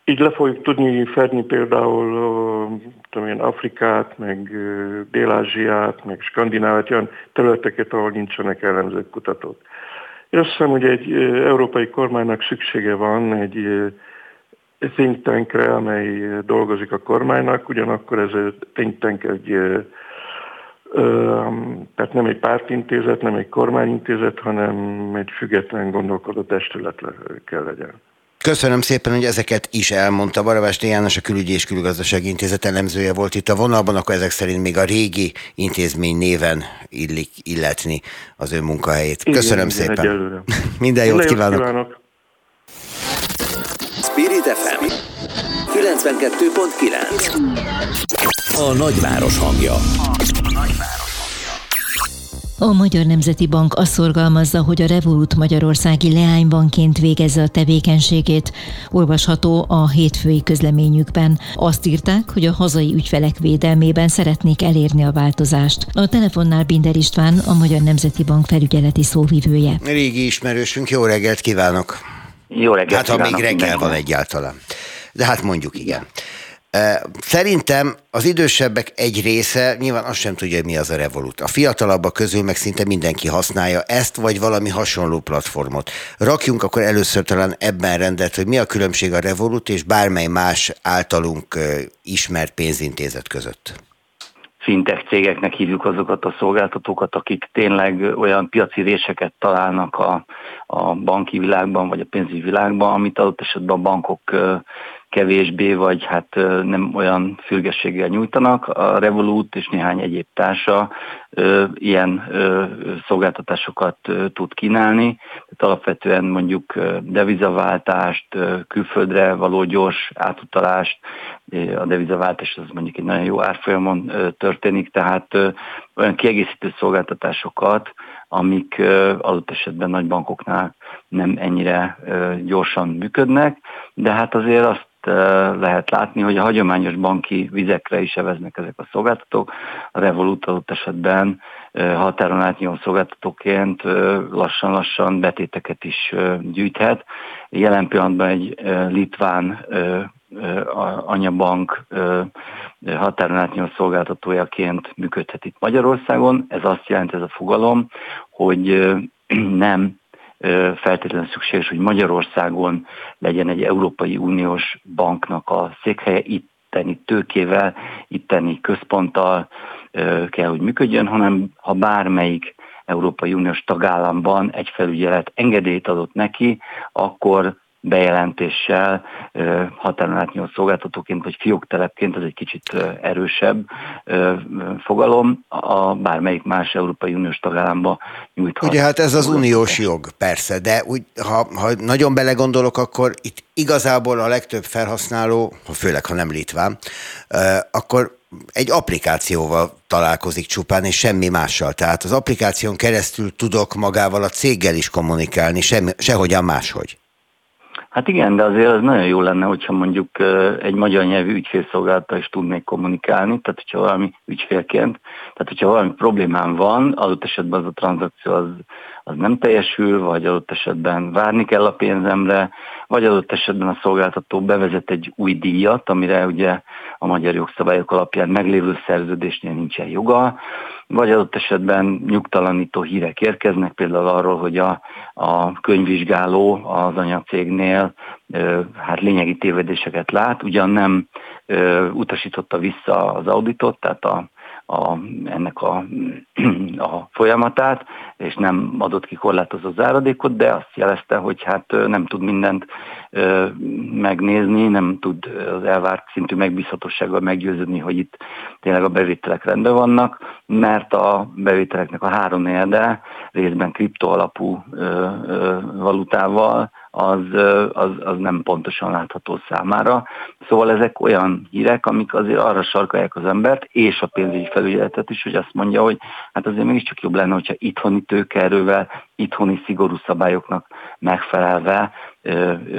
így le fogjuk tudni fedni például tudom én, Afrikát, meg Dél-Ázsiát, meg Skandináviát, olyan területeket, ahol nincsenek ellenzők kutatók. Én azt hiszem, hogy egy európai kormánynak szüksége van egy think tankre, amely dolgozik a kormánynak, ugyanakkor ez a think tank egy tehát nem egy pártintézet, nem egy kormányintézet, hanem egy független gondolkodó testület kell legyen. Köszönöm szépen, hogy ezeket is elmondta. Barabás János, a Külügyi és Külgazdasági Intézet elemzője volt itt a vonalban, akkor ezek szerint még a régi intézmény néven illik illetni az ő munkahelyét. Köszönöm Igen, szépen. Minden jót, jót kívánok. kívánok. Spirit FM 92.9 A nagyváros hangja. A Magyar Nemzeti Bank azt szorgalmazza, hogy a Revolut Magyarországi leánybanként végezze a tevékenységét. Olvasható a hétfői közleményükben. Azt írták, hogy a hazai ügyfelek védelmében szeretnék elérni a változást. A telefonnál Binder István, a Magyar Nemzeti Bank felügyeleti szóvivője. Régi ismerősünk, jó reggelt kívánok! Jó reggelt Hát ha még reggel van egyáltalán. De hát mondjuk igen. Szerintem az idősebbek egy része nyilván azt sem tudja, hogy mi az a Revolut. A fiatalabbak közül meg szinte mindenki használja ezt, vagy valami hasonló platformot. Rakjunk akkor először talán ebben rendet, hogy mi a különbség a Revolut és bármely más általunk ismert pénzintézet között fintech cégeknek hívjuk azokat a szolgáltatókat, akik tényleg olyan piaci réseket találnak a, a banki világban, vagy a pénzügyi világban, amit adott esetben a bankok kevésbé, vagy hát nem olyan fülgességgel nyújtanak. A Revolut és néhány egyéb társa ilyen szolgáltatásokat tud kínálni. Tehát alapvetően mondjuk devizaváltást, külföldre való gyors átutalást, a devizaváltás az mondjuk egy nagyon jó árfolyamon történik, tehát olyan kiegészítő szolgáltatásokat, amik adott esetben nagy bankoknál nem ennyire gyorsan működnek, de hát azért azt lehet látni, hogy a hagyományos banki vizekre is eveznek ezek a szolgáltatók. A Revolut adott esetben határon átnyúló szolgáltatóként lassan-lassan betéteket is gyűjthet. Jelen pillanatban egy litván anyabank határon átnyúló szolgáltatójaként működhet itt Magyarországon. Ez azt jelenti ez a fogalom, hogy nem feltétlenül szükséges, hogy Magyarországon legyen egy Európai Uniós banknak a székhelye, itteni tőkével, itteni központtal kell, hogy működjön, hanem ha bármelyik Európai Uniós tagállamban egy felügyelet engedélyt adott neki, akkor bejelentéssel határon átnyúló szolgáltatóként vagy fióktelepként, ez egy kicsit erősebb fogalom, a bármelyik más Európai Uniós tagállamba nyújthat. Ugye hát ez az uniós jog, persze, de úgy, ha, ha nagyon belegondolok, akkor itt igazából a legtöbb felhasználó, főleg ha nem litván, akkor egy applikációval találkozik csupán, és semmi mással. Tehát az applikáción keresztül tudok magával a céggel is kommunikálni, semmi, sehogyan máshogy. Hát igen, de azért az nagyon jó lenne, hogyha mondjuk egy magyar nyelvű ügyfélszolgálattal is tudnék kommunikálni, tehát hogyha valami ügyfélként, tehát hogyha valami problémám van, adott esetben az a tranzakció az, az nem teljesül, vagy adott esetben várni kell a pénzemre, vagy adott esetben a szolgáltató bevezet egy új díjat, amire ugye a magyar jogszabályok alapján meglévő szerződésnél nincsen joga, vagy adott esetben nyugtalanító hírek érkeznek, például arról, hogy a, a könyvvizsgáló az anyacégnél hát lényegi tévedéseket lát, ugyan nem utasította vissza az auditot, tehát a, a, ennek a, a folyamatát, és nem adott ki korlátozó záradékot, de azt jelezte, hogy hát nem tud mindent megnézni, nem tud az elvárt szintű megbízhatósággal meggyőződni, hogy itt tényleg a bevételek rendben vannak, mert a bevételeknek a három részben kriptoalapú valutával az, az, az nem pontosan látható számára. Szóval ezek olyan hírek, amik azért arra sarkalják az embert, és a pénzügyi felügyeletet is, hogy azt mondja, hogy hát azért mégiscsak jobb lenne, hogyha itthoni tőkeerővel, itthoni szigorú szabályoknak megfelelve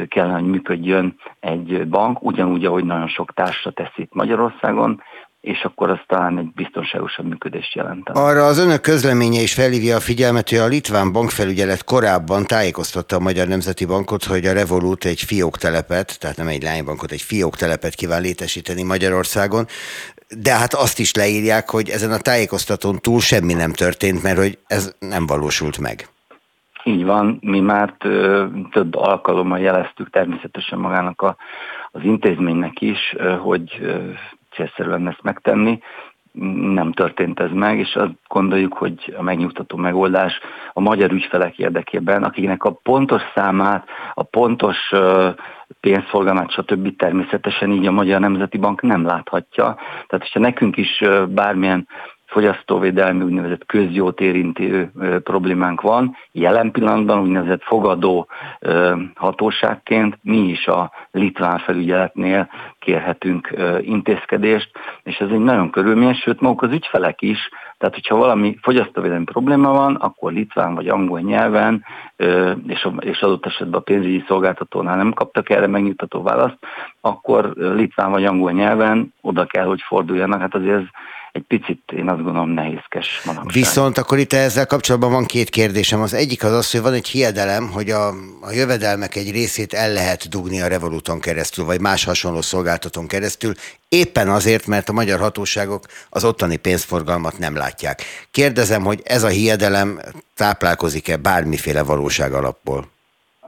kellene, hogy működjön egy bank, ugyanúgy, ahogy nagyon sok társa teszi itt Magyarországon, és akkor az talán egy biztonságosabb működést jelent. Arra az önök közleménye is felhívja a figyelmet, hogy a Litván bankfelügyelet korábban tájékoztatta a Magyar Nemzeti Bankot, hogy a Revolut egy fióktelepet, tehát nem egy lánybankot, egy fióktelepet kíván létesíteni Magyarországon, de hát azt is leírják, hogy ezen a tájékoztatón túl semmi nem történt, mert hogy ez nem valósult meg. Így van, mi már több alkalommal jeleztük természetesen magának a, az intézménynek is, hogy célszerű lenne ezt megtenni. Nem történt ez meg, és azt gondoljuk, hogy a megnyugtató megoldás a magyar ügyfelek érdekében, akiknek a pontos számát, a pontos pénzforgalmát, stb. természetesen így a Magyar Nemzeti Bank nem láthatja. Tehát, hogyha nekünk is bármilyen fogyasztóvédelmi, úgynevezett közjót érintő problémánk van. Jelen pillanatban úgynevezett fogadó hatóságként mi is a litván felügyeletnél kérhetünk intézkedést, és ez egy nagyon körülményes, sőt maguk az ügyfelek is, tehát hogyha valami fogyasztóvédelmi probléma van, akkor litván vagy angol nyelven, és adott esetben a pénzügyi szolgáltatónál nem kaptak erre megnyugtató választ, akkor litván vagy angol nyelven oda kell, hogy forduljanak. Hát azért ez egy picit én azt gondolom nehézkes manapság. Viszont akkor itt ezzel kapcsolatban van két kérdésem. Az egyik az az, hogy van egy hiedelem, hogy a, a jövedelmek egy részét el lehet dugni a Revoluton keresztül, vagy más hasonló szolgáltatón keresztül, éppen azért, mert a magyar hatóságok az ottani pénzforgalmat nem látják. Kérdezem, hogy ez a hiedelem táplálkozik-e bármiféle valóság alapból?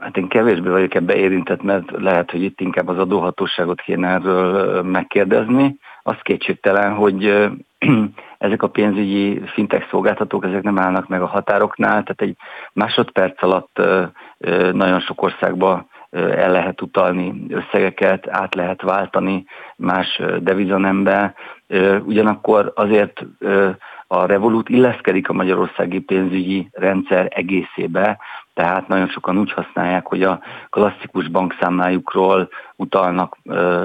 Hát én kevésbé vagyok ebbe érintett, mert lehet, hogy itt inkább az adóhatóságot kéne erről megkérdezni. Az kétségtelen, hogy ezek a pénzügyi fintech szolgáltatók, ezek nem állnak meg a határoknál, tehát egy másodperc alatt nagyon sok országba el lehet utalni összegeket, át lehet váltani más devizanembe. Ugyanakkor azért a Revolut illeszkedik a magyarországi pénzügyi rendszer egészébe, tehát nagyon sokan úgy használják, hogy a klasszikus bankszámlájukról utalnak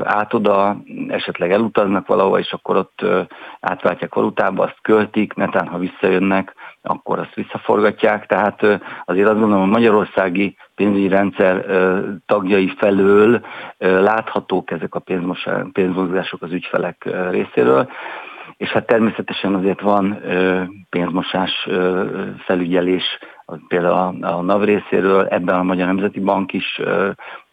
át oda, esetleg elutaznak valahova, és akkor ott átváltják valutába, azt költik, netán ha visszajönnek, akkor azt visszaforgatják. Tehát azért azt gondolom, a magyarországi pénzügyi rendszer tagjai felől láthatók ezek a pénzmozgások az ügyfelek részéről. És hát természetesen azért van pénzmosás felügyelés például a, a NAV részéről, ebben a Magyar Nemzeti Bank is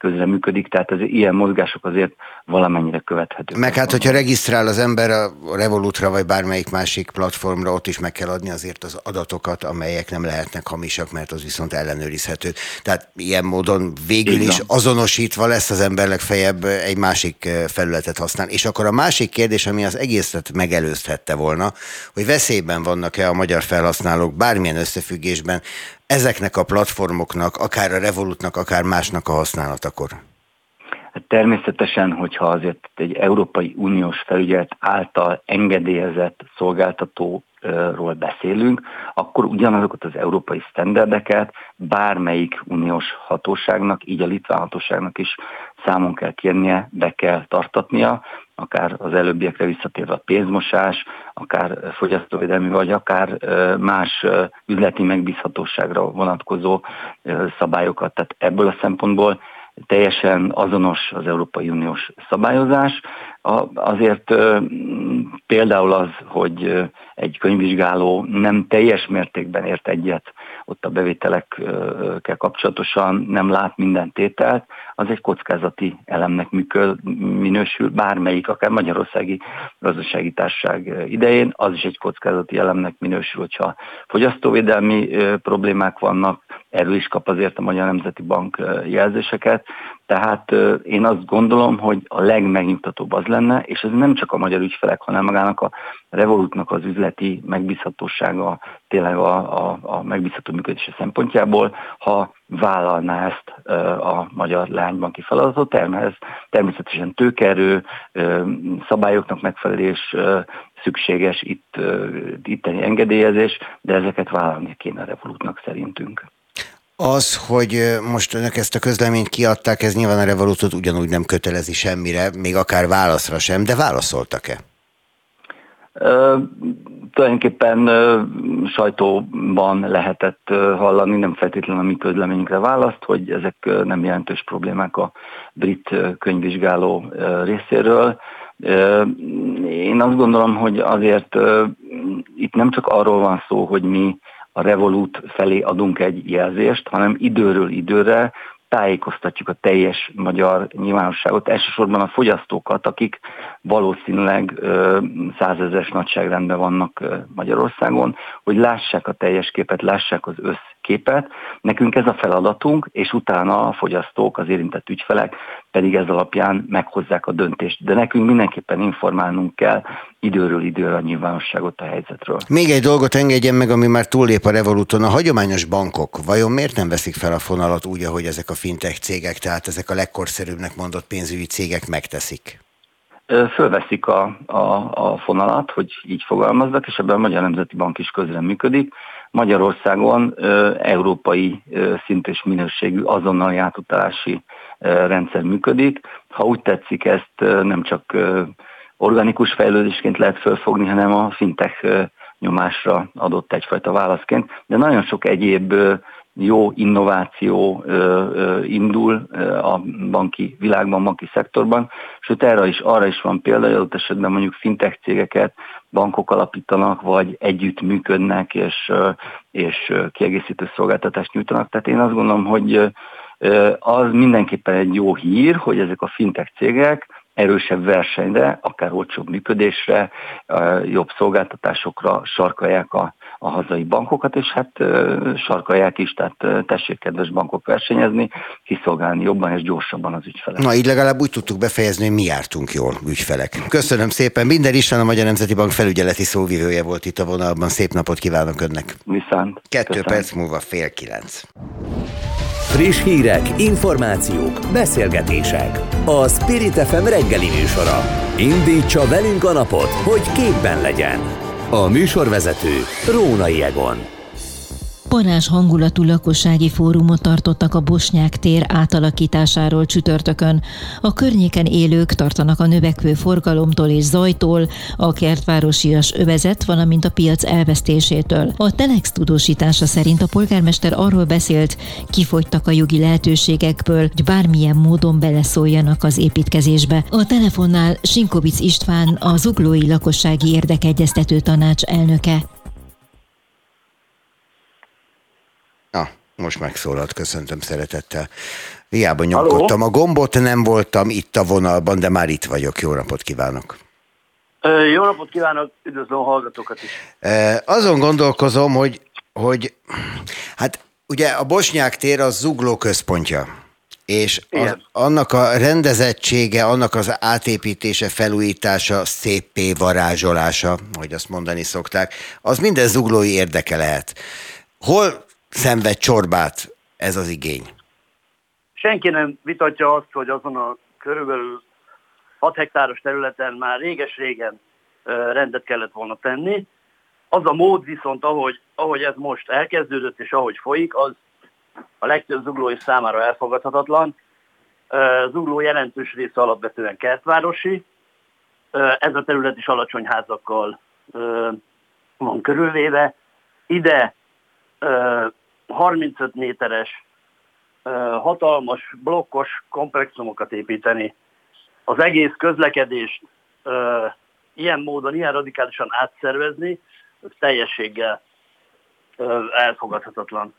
közreműködik, tehát az ilyen mozgások azért valamennyire követhetők. Meg hát, hogyha regisztrál az ember a Revolutra vagy bármelyik másik platformra, ott is meg kell adni azért az adatokat, amelyek nem lehetnek hamisak, mert az viszont ellenőrizhető. Tehát ilyen módon végül is azonosítva lesz az ember legfeljebb egy másik felületet használ. És akkor a másik kérdés, ami az egészet megelőzhette volna, hogy veszélyben vannak-e a magyar felhasználók bármilyen összefüggésben ezeknek a platformoknak, akár a Revolutnak, akár másnak a használatakor? Hát természetesen, hogyha azért egy Európai Uniós felügyelet által engedélyezett szolgáltatóról beszélünk, akkor ugyanazokat az európai sztenderdeket bármelyik uniós hatóságnak, így a litván hatóságnak is számon kell kérnie, be kell tartatnia, akár az előbbiekre visszatérve a pénzmosás, akár fogyasztóvédelmi, vagy akár más üzleti megbízhatóságra vonatkozó szabályokat. Tehát ebből a szempontból teljesen azonos az Európai Uniós szabályozás. Azért például az, hogy egy könyvvizsgáló nem teljes mértékben ért egyet ott a bevételekkel kapcsolatosan, nem lát minden tételt, az egy kockázati elemnek működ, minősül, bármelyik, akár Magyarországi Gazdasági Társaság idején, az is egy kockázati elemnek minősül, hogyha fogyasztóvédelmi problémák vannak, erről is kap azért a Magyar Nemzeti Bank jelzéseket, tehát én azt gondolom, hogy a legmegnyugtatóbb az lenne, és ez nem csak a magyar ügyfelek, hanem magának a Revolutnak az üzleti megbízhatósága, tényleg a, a, a megbízható működése szempontjából, ha vállalná ezt a magyar lánybanki feladatot, termhez természetesen tőkerő, szabályoknak megfelelés szükséges itt, itteni engedélyezés, de ezeket vállalni kéne a Revolutnak szerintünk. Az, hogy most önök ezt a közleményt kiadták, ez nyilván a Revolutot ugyanúgy nem kötelezi semmire, még akár válaszra sem, de válaszoltak-e? Tulajdonképpen sajtóban lehetett hallani, nem feltétlenül a mi közleményünkre választ, hogy ezek nem jelentős problémák a brit könyvvizsgáló részéről. Én azt gondolom, hogy azért itt nem csak arról van szó, hogy mi a Revolut felé adunk egy jelzést, hanem időről időre tájékoztatjuk a teljes magyar nyilvánosságot, elsősorban a fogyasztókat, akik valószínűleg százezes nagyságrendben vannak Magyarországon, hogy lássák a teljes képet, lássák az összképet. Nekünk ez a feladatunk, és utána a fogyasztók, az érintett ügyfelek pedig ez alapján meghozzák a döntést. De nekünk mindenképpen informálnunk kell időről időre a nyilvánosságot a helyzetről. Még egy dolgot engedjen meg, ami már túllép a Revoluton. A hagyományos bankok vajon miért nem veszik fel a fonalat úgy, ahogy ezek a fintech cégek, tehát ezek a legkorszerűbbnek mondott pénzügyi cégek megteszik? Fölveszik a, a, a fonalat, hogy így fogalmazzak, és ebben a Magyar Nemzeti Bank is közre működik. Magyarországon európai szint és minőségű azonnali átutalási rendszer működik. Ha úgy tetszik, ezt nem csak organikus fejlődésként lehet fölfogni, hanem a fintech nyomásra adott egyfajta válaszként, de nagyon sok egyéb jó innováció indul a banki világban, banki szektorban, sőt erre is, arra is van példa, hogy adott esetben mondjuk fintech cégeket bankok alapítanak, vagy együtt működnek, és, és kiegészítő szolgáltatást nyújtanak. Tehát én azt gondolom, hogy az mindenképpen egy jó hír, hogy ezek a fintech cégek erősebb versenyre, akár olcsóbb működésre, jobb szolgáltatásokra sarkalják a, a hazai bankokat, és hát sarkalják is, tehát tessék kedves bankok versenyezni, kiszolgálni jobban és gyorsabban az ügyfelek. Na így legalább úgy tudtuk befejezni, hogy mi jártunk jól ügyfelek. Köszönöm szépen. Minden is van a Magyar Nemzeti Bank felügyeleti szóvivője volt itt a vonalban. Szép napot kívánok önnek. Viszont. Kettő Köszönöm. perc múlva fél kilenc. Friss hírek, információk, beszélgetések. A Spirit FM reggeli műsora. Indítsa velünk a napot, hogy képben legyen. A műsorvezető Rónai Egon. Parázs hangulatú lakossági fórumot tartottak a Bosnyák tér átalakításáról csütörtökön. A környéken élők tartanak a növekvő forgalomtól és zajtól, a kertvárosias övezet, valamint a piac elvesztésétől. A Telex tudósítása szerint a polgármester arról beszélt, kifogytak a jogi lehetőségekből, hogy bármilyen módon beleszóljanak az építkezésbe. A telefonnál Sinkovic István, a Zuglói Lakossági Érdekegyeztető Tanács elnöke. Most megszólalt, köszöntöm szeretettel. Hiába nyomkodtam a gombot, nem voltam itt a vonalban, de már itt vagyok. Jó napot kívánok! Jó napot kívánok, üdvözlöm a hallgatókat is. Azon gondolkozom, hogy, hogy hát ugye a Bosnyák tér az zugló központja. És az, annak a rendezettsége, annak az átépítése, felújítása, szépé varázsolása, hogy azt mondani szokták, az minden zuglói érdeke lehet. Hol szenved csorbát ez az igény? Senki nem vitatja azt, hogy azon a körülbelül 6 hektáros területen már réges-régen rendet kellett volna tenni. Az a mód viszont, ahogy, ahogy ez most elkezdődött és ahogy folyik, az a legtöbb zuglói számára elfogadhatatlan. Zugló jelentős része alapvetően kertvárosi. Ez a terület is alacsony házakkal van körülvéve. Ide 35 méteres hatalmas, blokkos komplexumokat építeni, az egész közlekedést ilyen módon, ilyen radikálisan átszervezni, az teljességgel elfogadhatatlan.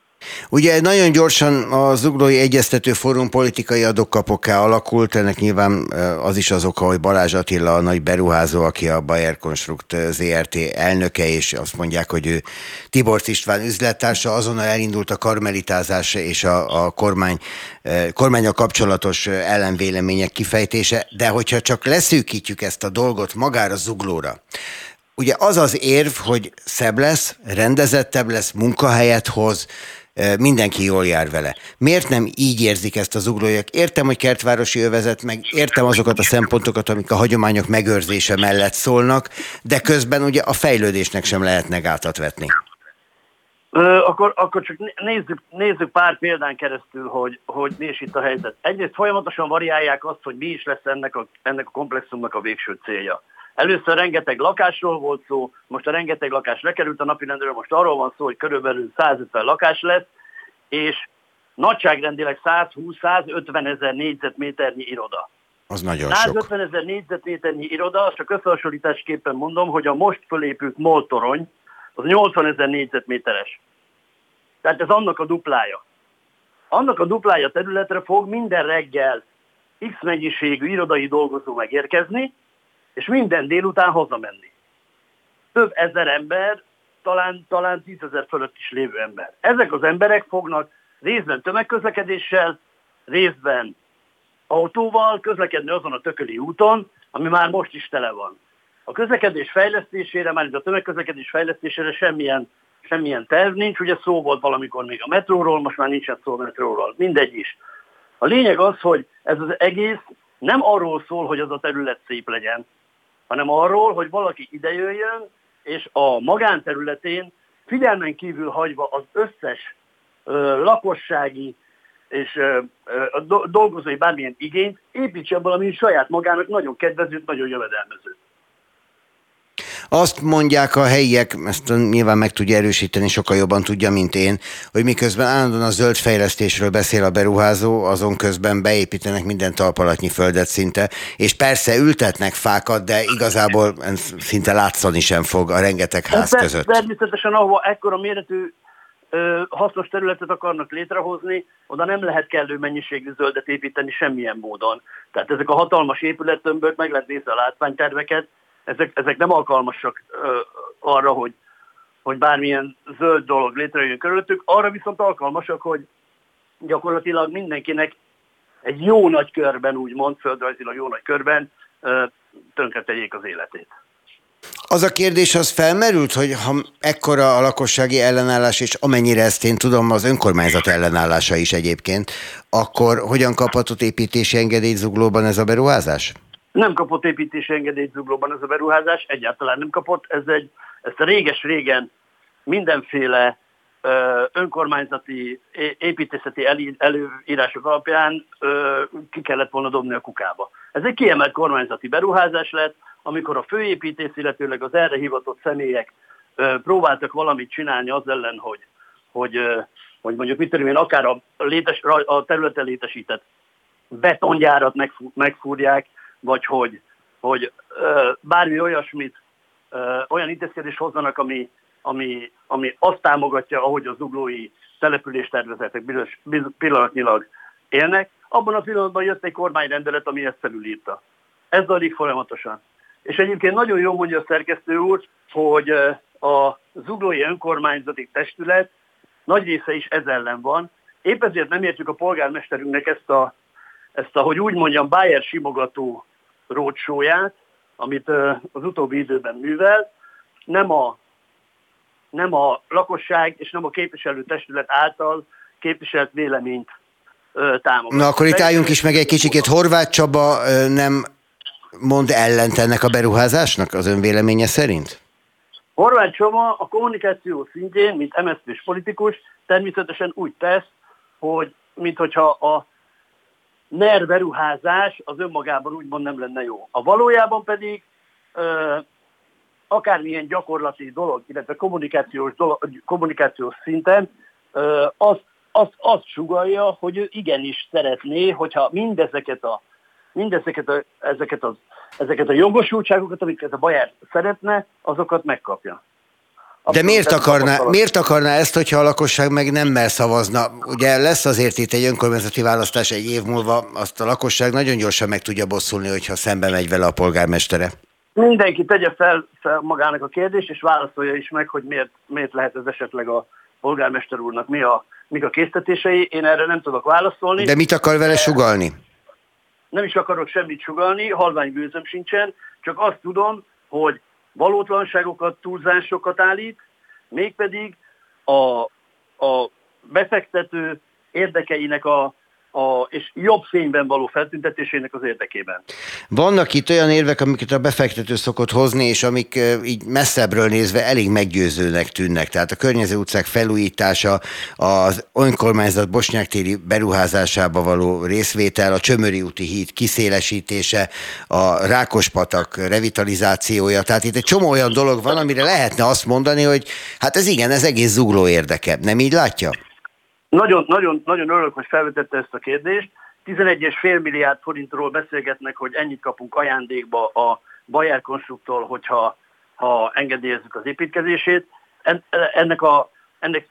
Ugye nagyon gyorsan a Zuglói Egyeztető Fórum politikai adokkapokká alakult, ennek nyilván az is az oka, hogy Balázs Attila a nagy beruházó, aki a Bayer Construct ZRT elnöke, és azt mondják, hogy ő Tibor István üzlettársa, azonnal elindult a karmelitázás és a, a kormány, kormánya kapcsolatos ellenvélemények kifejtése, de hogyha csak leszűkítjük ezt a dolgot magára Zuglóra, ugye az az érv, hogy szebb lesz, rendezettebb lesz, munkahelyet hoz, mindenki jól jár vele. Miért nem így érzik ezt az uglóiak? Értem, hogy kertvárosi övezet, meg értem azokat a szempontokat, amik a hagyományok megőrzése mellett szólnak, de közben ugye a fejlődésnek sem lehetne gátat vetni. Akkor, akkor csak nézzük, nézzük pár példán keresztül, hogy, hogy mi is itt a helyzet. Egyrészt folyamatosan variálják azt, hogy mi is lesz ennek a, ennek a komplexumnak a végső célja. Először rengeteg lakásról volt szó, most a rengeteg lakás lekerült a napirendről, most arról van szó, hogy körülbelül 150 lakás lesz, és nagyságrendileg 120-150 ezer négyzetméternyi iroda. Az nagyon 150 ezer négyzetméternyi iroda, csak összehasonlításképpen mondom, hogy a most fölépült moltorony az 80 ezer négyzetméteres. Tehát ez annak a duplája. Annak a duplája területre fog minden reggel X mennyiségű irodai dolgozó megérkezni, és minden délután hazamenni. Több ezer ember, talán, talán tízezer fölött is lévő ember. Ezek az emberek fognak részben tömegközlekedéssel, részben autóval közlekedni azon a tököli úton, ami már most is tele van. A közlekedés fejlesztésére, már a tömegközlekedés fejlesztésére semmilyen, semmilyen terv nincs, ugye szó volt valamikor még a metróról, most már nincsen szó a metróról, mindegy is. A lényeg az, hogy ez az egész nem arról szól, hogy az a terület szép legyen, hanem arról, hogy valaki idejöjjön, és a magánterületén figyelmen kívül hagyva az összes ö, lakossági és ö, ö, dolgozói bármilyen igényt, építse valami saját magának nagyon kedvező, nagyon jövedelmező. Azt mondják a helyiek, ezt nyilván meg tudja erősíteni, sokkal jobban tudja, mint én, hogy miközben állandóan a zöld fejlesztésről beszél a beruházó, azon közben beépítenek minden talpalatnyi földet szinte, és persze ültetnek fákat, de igazából szinte látszani sem fog a rengeteg ház között. Természetesen, ahova ekkora méretű hasznos területet akarnak létrehozni, oda nem lehet kellő mennyiségű zöldet építeni semmilyen módon. Tehát ezek a hatalmas épülettömbök, meg lehet nézni a látványterveket, ezek, ezek nem alkalmasak arra, hogy, hogy bármilyen zöld dolog létrejön körülöttük, arra viszont alkalmasak, hogy gyakorlatilag mindenkinek egy jó nagy körben, úgymond, földrajzilag jó nagy körben tönkretegyék az életét. Az a kérdés az felmerült, hogy ha ekkora a lakossági ellenállás, és amennyire ezt én tudom, az önkormányzat ellenállása is egyébként, akkor hogyan kaphatott építési engedélyt zuglóban ez a beruházás? Nem kapott építési engedélyt Zuglóban ez a beruházás, egyáltalán nem kapott. Ez egy, ezt a réges-régen mindenféle ö, önkormányzati építészeti előírások alapján ö, ki kellett volna dobni a kukába. Ez egy kiemelt kormányzati beruházás lett, amikor a főépítész, illetőleg az erre hivatott személyek ö, próbáltak valamit csinálni az ellen, hogy, hogy, hogy mondjuk mit tudom én, akár a, létes, a területen létesített betongyárat megfúrják, vagy hogy, hogy bármi olyasmit, olyan intézkedés hozzanak, ami, ami, ami azt támogatja, ahogy az zuglói településtervezetek pillanatnyilag élnek, abban a pillanatban jött egy kormányrendelet, ami ezt felülírta. Ez zajlik folyamatosan. És egyébként nagyon jó mondja a szerkesztő úr, hogy a zuglói önkormányzati testület nagy része is ez ellen van. Épp ezért nem értjük a polgármesterünknek ezt a, ezt a hogy úgy mondjam, Bayer simogató rócsóját, amit az utóbbi időben művel, nem a, nem a lakosság és nem a képviselőtestület által képviselt véleményt támogat. Na akkor itt álljunk is meg egy kicsikét. Horváth Csaba nem mond ellent ennek a beruházásnak az ön véleménye szerint? Horváth Csaba a kommunikáció szintjén, mint MSZP-s politikus, természetesen úgy tesz, hogy mintha a NER beruházás az önmagában úgymond nem lenne jó. A valójában pedig ö, akármilyen gyakorlati dolog, illetve kommunikációs, dolog, kommunikációs szinten ö, azt, azt, azt sugalja, hogy ő igenis szeretné, hogyha mindezeket a, mindezeket a, ezeket, az, ezeket a jogosultságokat, amiket a Bayer szeretne, azokat megkapja. De miért akarná, miért akarná ezt, hogyha a lakosság meg nem mer szavazna? Ugye lesz azért itt egy önkormányzati választás egy év múlva, azt a lakosság nagyon gyorsan meg tudja bosszulni, hogyha szembe megy vele a polgármestere. Mindenki tegye fel, fel magának a kérdést, és válaszolja is meg, hogy miért, miért lehet ez esetleg a polgármester úrnak, mi a, mik a késztetései. Én erre nem tudok válaszolni. De mit akar vele sugalni? Nem is akarok semmit sugalni, halvány bőzöm sincsen, csak azt tudom, hogy valótlanságokat, túlzásokat állít, mégpedig a, a befektető érdekeinek a a, és jobb fényben való feltüntetésének az érdekében. Vannak itt olyan érvek, amiket a befektető szokott hozni, és amik így messzebbről nézve elég meggyőzőnek tűnnek. Tehát a környező utcák felújítása, az önkormányzat Bosnyák-téri beruházásába való részvétel, a Csömöri úti híd kiszélesítése, a Rákospatak revitalizációja. Tehát itt egy csomó olyan dolog van, amire lehetne azt mondani, hogy hát ez igen, ez egész zugló érdeke. Nem így látja? Nagyon, nagyon, nagyon örülök, hogy felvetette ezt a kérdést. 11,5 milliárd forintról beszélgetnek, hogy ennyit kapunk ajándékba a Bayer konstruktól, hogyha ha engedélyezzük az építkezését. Ennek, a, ennek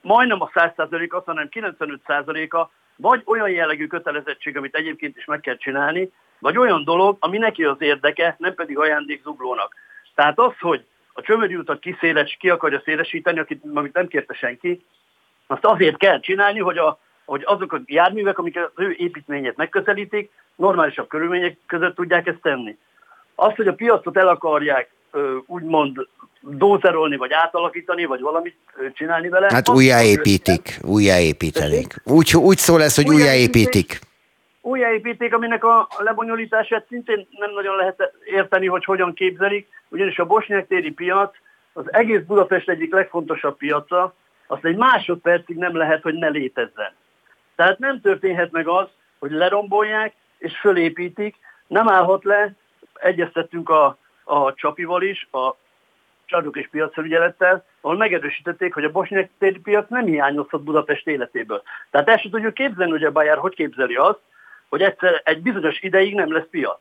majdnem a 100%-a, hanem 95%-a vagy olyan jellegű kötelezettség, amit egyébként is meg kell csinálni, vagy olyan dolog, ami neki az érdeke, nem pedig ajándék zuglónak. Tehát az, hogy a csömöri utat kiszéles, ki akarja szélesíteni, akit, amit nem kérte senki, azt azért kell csinálni, hogy, a, hogy azok a járművek, amik az ő építményét megközelítik, normálisabb körülmények között tudják ezt tenni. Azt, hogy a piacot el akarják úgymond dózerolni, vagy átalakítani, vagy valamit csinálni vele. Hát újjáépítik, újjáépítenék. Úgy, úgy szól ez, hogy újjáépítik. újjáépíték, aminek a lebonyolítását szintén nem nagyon lehet érteni, hogy hogyan képzelik, ugyanis a bosnyák téri piac az egész Budapest egyik legfontosabb piaca, azt egy másodpercig nem lehet, hogy ne létezzen. Tehát nem történhet meg az, hogy lerombolják és fölépítik, nem állhat le, egyeztettünk a, a Csapival is, a Csarnok és Piacfelügyelettel, ahol megerősítették, hogy a bosnyák téri piac nem hiányozhat Budapest életéből. Tehát el sem tudjuk képzelni, hogy a Bajár hogy képzeli azt, hogy egyszer egy bizonyos ideig nem lesz piac.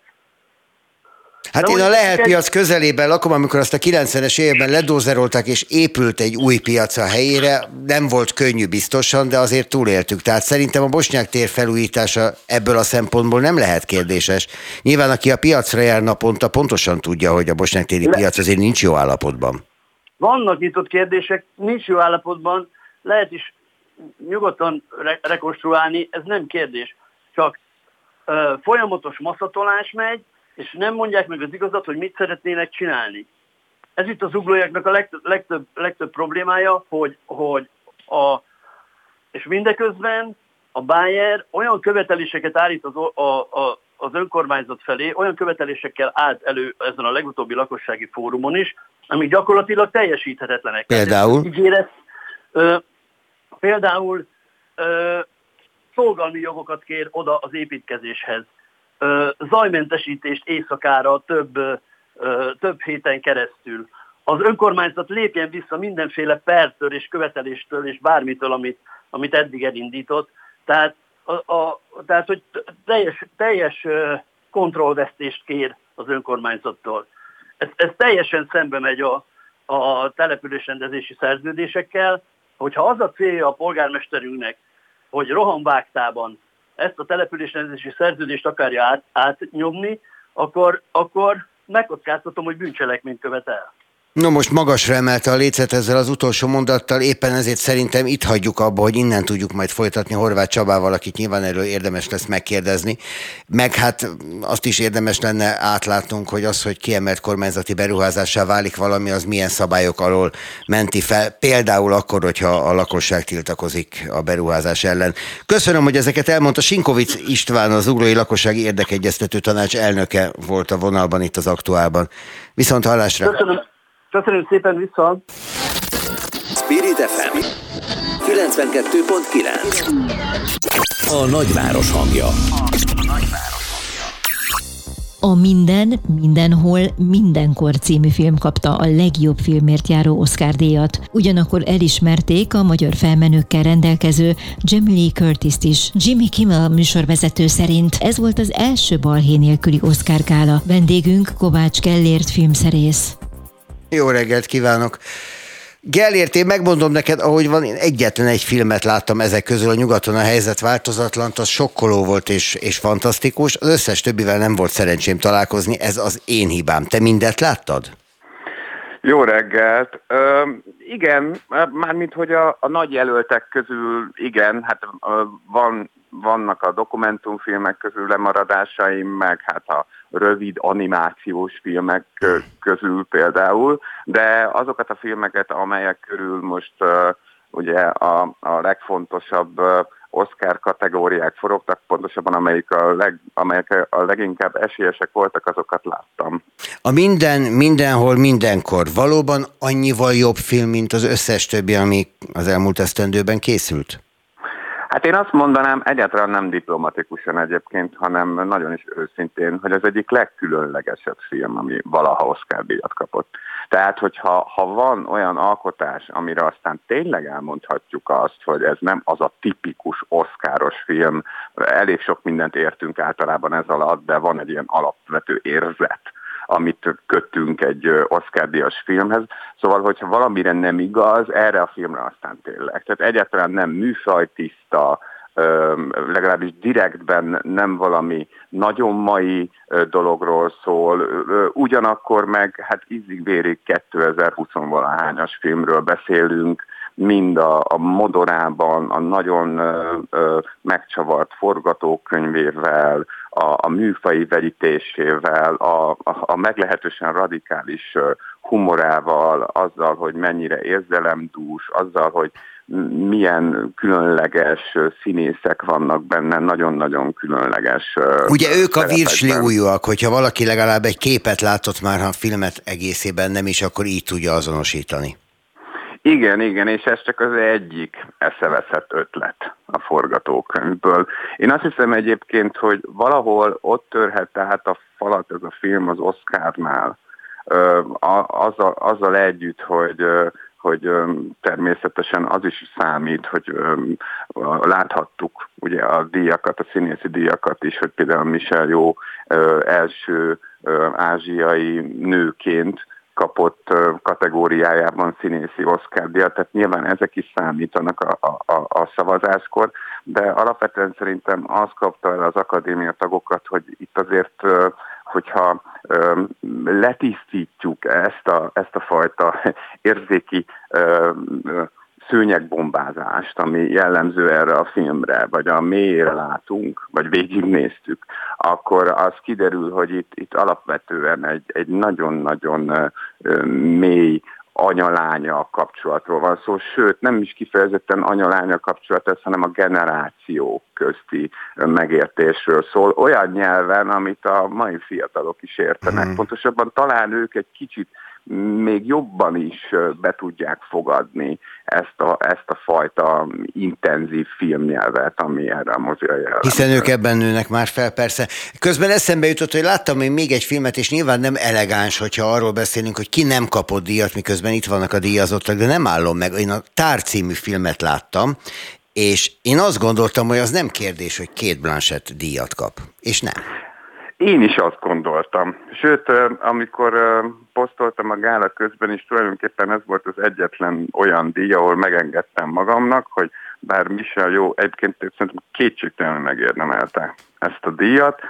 Hát én a lehet piac közelében lakom, amikor azt a 90-es években ledózerolták, és épült egy új piac a helyére. Nem volt könnyű biztosan, de azért túléltük. Tehát szerintem a Bosnyák tér felújítása ebből a szempontból nem lehet kérdéses. Nyilván, aki a piacra jár naponta, pontosan tudja, hogy a Bosnyák téri Le... piac azért nincs jó állapotban. Vannak nyitott kérdések, nincs jó állapotban, lehet is nyugodtan re- rekonstruálni, ez nem kérdés. Csak ö, folyamatos maszatolás megy, és nem mondják meg az igazat, hogy mit szeretnének csinálni. Ez itt az uglójaknak a legtöbb, legtöbb, legtöbb problémája, hogy, hogy a, és mindeközben a Bayer olyan követeléseket állít az, a, a, az önkormányzat felé, olyan követelésekkel állt elő ezen a legutóbbi lakossági fórumon is, amik gyakorlatilag teljesíthetetlenek. Például? Ígéret, ö, például ö, szolgalmi jogokat kér oda az építkezéshez zajmentesítést éjszakára több, több héten keresztül. Az önkormányzat lépjen vissza mindenféle pertől és követeléstől és bármitől, amit, amit eddig elindított. Tehát, a, a, tehát hogy teljes, teljes kontrollvesztést kér az önkormányzattól. Ez, ez teljesen szembe megy a, a településrendezési szerződésekkel, hogyha az a célja a polgármesterünknek, hogy rohamvágtában ezt a településrendezési szerződést akarja át, átnyomni, akkor, akkor megkockáztatom, hogy bűncselekményt követel. No most magasra emelte a lécet ezzel az utolsó mondattal, éppen ezért szerintem itt hagyjuk abba, hogy innen tudjuk majd folytatni Horváth Csabával, akit nyilván erről érdemes lesz megkérdezni. Meg hát azt is érdemes lenne átlátnunk, hogy az, hogy kiemelt kormányzati beruházássá válik valami, az milyen szabályok alól menti fel, például akkor, hogyha a lakosság tiltakozik a beruházás ellen. Köszönöm, hogy ezeket elmondta. Sinkovic István, az Ugrói Lakossági Érdekegyeztető Tanács elnöke volt a vonalban itt az aktuálban. Viszont hallásra! Köszönöm. Köszönöm szépen vissza! Spirit FM 92.9 A nagyváros hangja. A Minden, Mindenhol, Mindenkor című film kapta a legjobb filmért járó Oscar díjat. Ugyanakkor elismerték a magyar felmenőkkel rendelkező Jamie Lee curtis is. Jimmy Kimmel műsorvezető szerint ez volt az első balhé nélküli Oscar gála. Vendégünk Kovács Kellért filmszerész. Jó reggelt kívánok! Gellért, én megmondom neked, ahogy van, én egyetlen egy filmet láttam ezek közül, a nyugaton a helyzet változatlan, az sokkoló volt és, és fantasztikus. Az összes többivel nem volt szerencsém találkozni, ez az én hibám. Te mindet láttad? Jó reggelt! Ö, igen, mármint hogy a, a nagy jelöltek közül igen, hát van, vannak a dokumentumfilmek közül lemaradásaim, meg hát a rövid animációs filmek közül például, de azokat a filmeket, amelyek körül most ugye a, a legfontosabb Oscar kategóriák forogtak, pontosabban amelyik a leg, amelyek a leginkább esélyesek voltak, azokat láttam. A minden, mindenhol, mindenkor valóban annyival jobb film, mint az összes többi, ami az elmúlt esztendőben készült? Hát én azt mondanám, egyáltalán nem diplomatikusan egyébként, hanem nagyon is őszintén, hogy az egyik legkülönlegesebb film, ami valaha Oscar díjat kapott. Tehát, hogyha ha van olyan alkotás, amire aztán tényleg elmondhatjuk azt, hogy ez nem az a tipikus oszkáros film, elég sok mindent értünk általában ez alatt, de van egy ilyen alapvető érzet, amit kötünk egy Oscar-díjas filmhez. Szóval, hogyha valamire nem igaz, erre a filmre aztán tényleg. Tehát egyáltalán nem műfajtiszta, legalábbis direktben nem valami nagyon mai dologról szól, ugyanakkor meg hát ízig-vérig 2020-valahányas filmről beszélünk, mind a, a modorában, a nagyon ö, ö, megcsavart forgatókönyvével, a, a műfai vegyítésével, a, a, a meglehetősen radikális humorával, azzal, hogy mennyire érzelemdús, azzal, hogy milyen különleges színészek vannak benne, nagyon-nagyon különleges. Ugye ők a virsliújúak, hogyha valaki legalább egy képet látott már, ha a filmet egészében nem is, akkor így tudja azonosítani. Igen, igen, és ez csak az egyik eszeveszett ötlet a forgatókönyvből. Én azt hiszem egyébként, hogy valahol ott törhet tehát a falat ez a film az Oscarnál, azzal, azzal együtt, hogy hogy természetesen az is számít, hogy láthattuk ugye a díjakat, a színészi díjakat is, hogy például Michel Jó első ázsiai nőként kapott kategóriájában színészi Oscar díjat, tehát nyilván ezek is számítanak a, a, a szavazáskor, de alapvetően szerintem az kapta el az akadémia tagokat, hogy itt azért, hogyha letisztítjuk ezt a, ezt a fajta érzéki szőnyegbombázást, ami jellemző erre a filmre, vagy a mélyére látunk, vagy végignéztük, akkor az kiderül, hogy itt, itt alapvetően egy, egy nagyon-nagyon mély anyalánya kapcsolatról van szó, sőt nem is kifejezetten anyalánya kapcsolat ez, hanem a generáció közti megértésről szól, olyan nyelven, amit a mai fiatalok is értenek. Hmm. Pontosabban talán ők egy kicsit még jobban is be tudják fogadni ezt a, ezt a fajta intenzív filmnyelvet, ami erre a mozira jellemző. Hiszen ők ebben nőnek már fel, persze. Közben eszembe jutott, hogy láttam én még egy filmet, és nyilván nem elegáns, hogyha arról beszélünk, hogy ki nem kapott díjat, miközben itt vannak a díjazottak, de nem állom meg. Én a Tár című filmet láttam, és én azt gondoltam, hogy az nem kérdés, hogy két Blanchett díjat kap. És nem. Én is azt gondoltam. Sőt, amikor posztoltam a gála közben is, tulajdonképpen ez volt az egyetlen olyan díj, ahol megengedtem magamnak, hogy bár Michel jó, egyébként szerintem kétségtelenül megérdemelte ezt a díjat,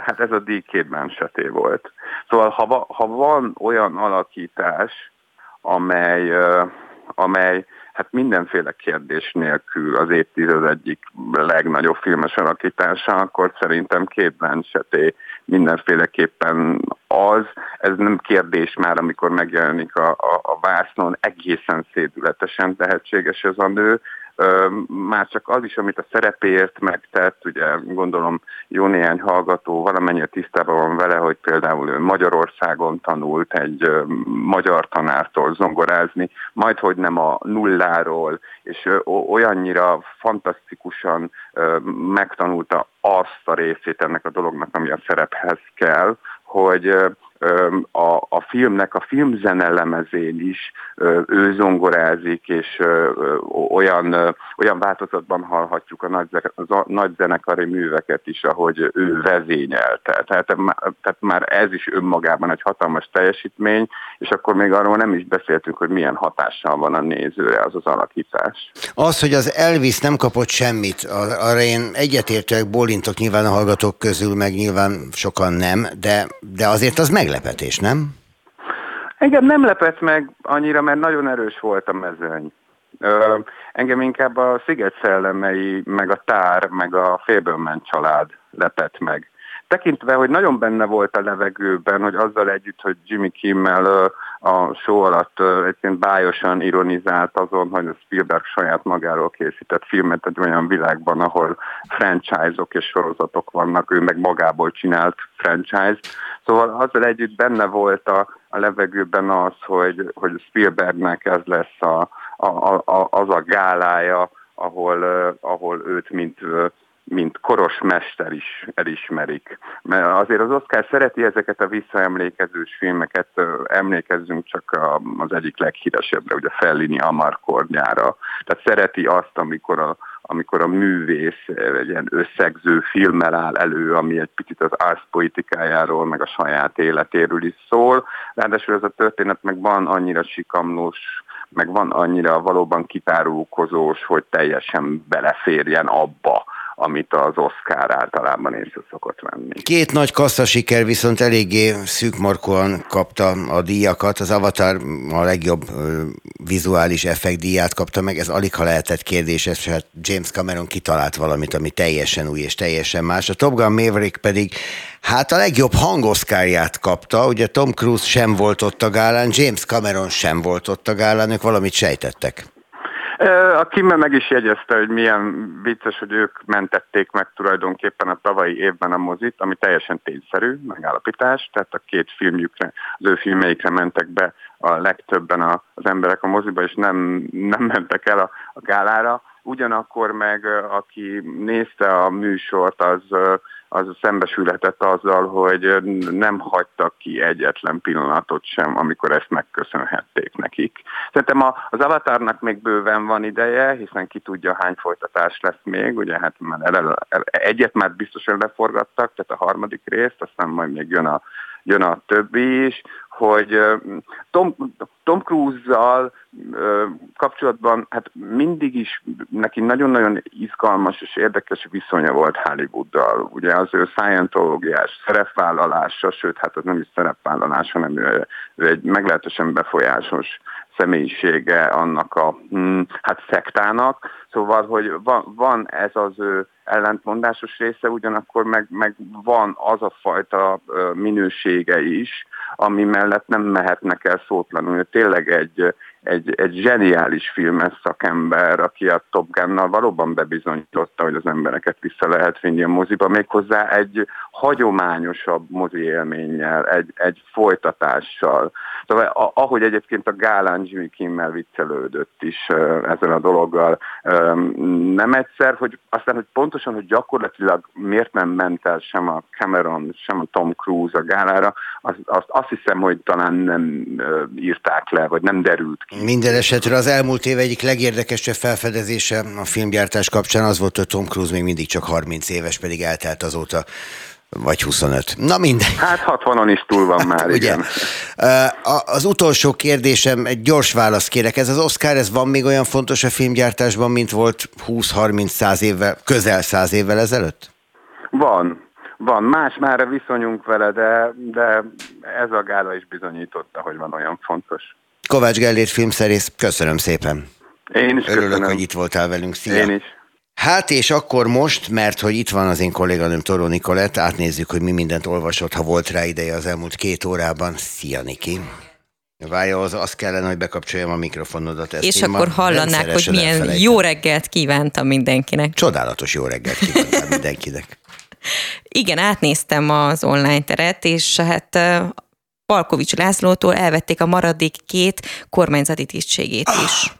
hát ez a díj két seté volt. Szóval ha, ha van olyan alakítás, amely, amely hát mindenféle kérdés nélkül az évtized egyik legnagyobb filmes alakítása, akkor szerintem két Blancheté mindenféleképpen az, ez nem kérdés már, amikor megjelenik a, a, a vásznon, egészen szédületesen tehetséges ez a nő, már csak az is, amit a szerepéért megtett, ugye gondolom jó néhány hallgató valamennyire tisztában van vele, hogy például ő Magyarországon tanult egy magyar tanártól zongorázni, majd hogy nem a nulláról, és olyannyira fantasztikusan megtanulta azt a részét ennek a dolognak, ami a szerephez kell, hogy a, a filmnek a filmzenelemezén is ő zongorázik, és olyan, olyan változatban hallhatjuk a nagy, a műveket is, ahogy ő vezényelte. Tehát, tehát már ez is önmagában egy hatalmas teljesítmény, és akkor még arról nem is beszéltünk, hogy milyen hatással van a nézőre az az alakítás. Az, hogy az Elvis nem kapott semmit, arra én egyetértőek bólintok nyilván a hallgatók közül, meg nyilván sokan nem, de, de azért az meg meglepetés, nem? Engem nem lepett meg annyira, mert nagyon erős volt a mezőny. Ö, engem inkább a Sziget szellemei, meg a Tár, meg a Fébelmen család lepett meg. Tekintve, hogy nagyon benne volt a levegőben, hogy azzal együtt, hogy Jimmy Kimmel a show alatt egyébként bájosan ironizált azon, hogy a Spielberg saját magáról készített filmet egy olyan világban, ahol franchise-ok és sorozatok vannak, ő meg magából csinált franchise. Szóval azzal együtt benne volt a, a levegőben az, hogy, hogy Spielbergnek ez lesz a, a, a, az a gálája, ahol, ahol őt mint mint koros mester is elismerik. Mert azért az Oscar szereti ezeket a visszaemlékezős filmeket, emlékezzünk csak az egyik leghíresebbre, ugye Fellini Amarkornyára. Tehát szereti azt, amikor a, amikor a művész egy ilyen összegző filmmel áll elő, ami egy picit az árszpolitikájáról, meg a saját életéről is szól. Ráadásul ez a történet meg van annyira sikamlós, meg van annyira valóban kitárulkozós, hogy teljesen beleférjen abba, amit az Oscar általában észre szokott venni. Két nagy kassza siker viszont eléggé szűkmarkóan kapta a díjakat. Az Avatar a legjobb vizuális effekt díját kapta meg, ez alig ha lehetett kérdéses, hát James Cameron kitalált valamit, ami teljesen új és teljesen más. A Top Gun Maverick pedig hát a legjobb hangoszkárját kapta, ugye Tom Cruise sem volt ott a gálán, James Cameron sem volt ott a gálán, ők valamit sejtettek. A Kimmel meg is jegyezte, hogy milyen vicces, hogy ők mentették meg tulajdonképpen a tavalyi évben a mozit, ami teljesen tényszerű megállapítás, tehát a két filmjükre, az ő filmeikre mentek be a legtöbben az emberek a moziba, és nem, nem mentek el a, a gálára. Ugyanakkor meg, aki nézte a műsort, az az szembesülhetett azzal, hogy nem hagytak ki egyetlen pillanatot sem, amikor ezt megköszönhették nekik. Szerintem az Avatarnak még bőven van ideje, hiszen ki tudja hány folytatás lesz még, ugye hát már el, el, egyet már biztosan leforgattak, tehát a harmadik részt, aztán majd még jön a, jön a többi is, hogy Tom, Tom Cruise-zal kapcsolatban hát mindig is neki nagyon-nagyon izgalmas és érdekes viszonya volt Hollywooddal. Ugye az ő scientológiás szerepvállalása, sőt, hát az nem is szerepvállalás, hanem ő, ő egy meglehetősen befolyásos személyisége annak a hm, hát szektának. Szóval, hogy van, van ez az ő ellentmondásos része, ugyanakkor meg, meg van az a fajta minősége is, ami mellett nem mehetnek el szótlanul. Tényleg egy, egy, egy zseniális filmes szakember, aki a Top Gun-nal valóban bebizonyította, hogy az embereket vissza lehet vinni a moziba, méghozzá egy hagyományosabb mozi élménnyel, egy, egy folytatással. Szóval ahogy egyébként a Gálán Jimmy Kimmel viccelődött is ezzel a dologgal, nem egyszer, hogy aztán, hogy pontosan, hogy gyakorlatilag miért nem ment el sem a Cameron, sem a Tom Cruise a gálára, azt, azt, azt hiszem, hogy talán nem írták le, vagy nem derült ki. Minden esetre az elmúlt év egyik legérdekesebb felfedezése a filmgyártás kapcsán az volt, hogy Tom Cruise még mindig csak 30 éves, pedig eltelt azóta vagy 25. Na minden. Hát 60-on is túl van már, Ugye? igen. Az utolsó kérdésem, egy gyors választ kérek. Ez az Oscar, ez van még olyan fontos a filmgyártásban, mint volt 20-30-100 évvel, közel 100 évvel ezelőtt? Van. Van. Más már a viszonyunk vele, de, de ez a gála is bizonyította, hogy van olyan fontos. Kovács Gellért filmszerész, köszönöm szépen. Én is Örülök, köszönöm. hogy itt voltál velünk. Szia. Én is. Hát és akkor most, mert hogy itt van az én kolléganőm Toró Nikolett, átnézzük, hogy mi mindent olvasott, ha volt rá ideje az elmúlt két órában. Szia, Niki! Várja, az, az kellene, hogy bekapcsoljam a mikrofonodat. Ezt és akkor hallanák, hogy milyen elfelejtem. jó reggelt kívántam mindenkinek. Csodálatos jó reggelt kívántam mindenkinek. Igen, átnéztem az online teret, és hát Palkovics Lászlótól elvették a maradék két kormányzati tisztségét is.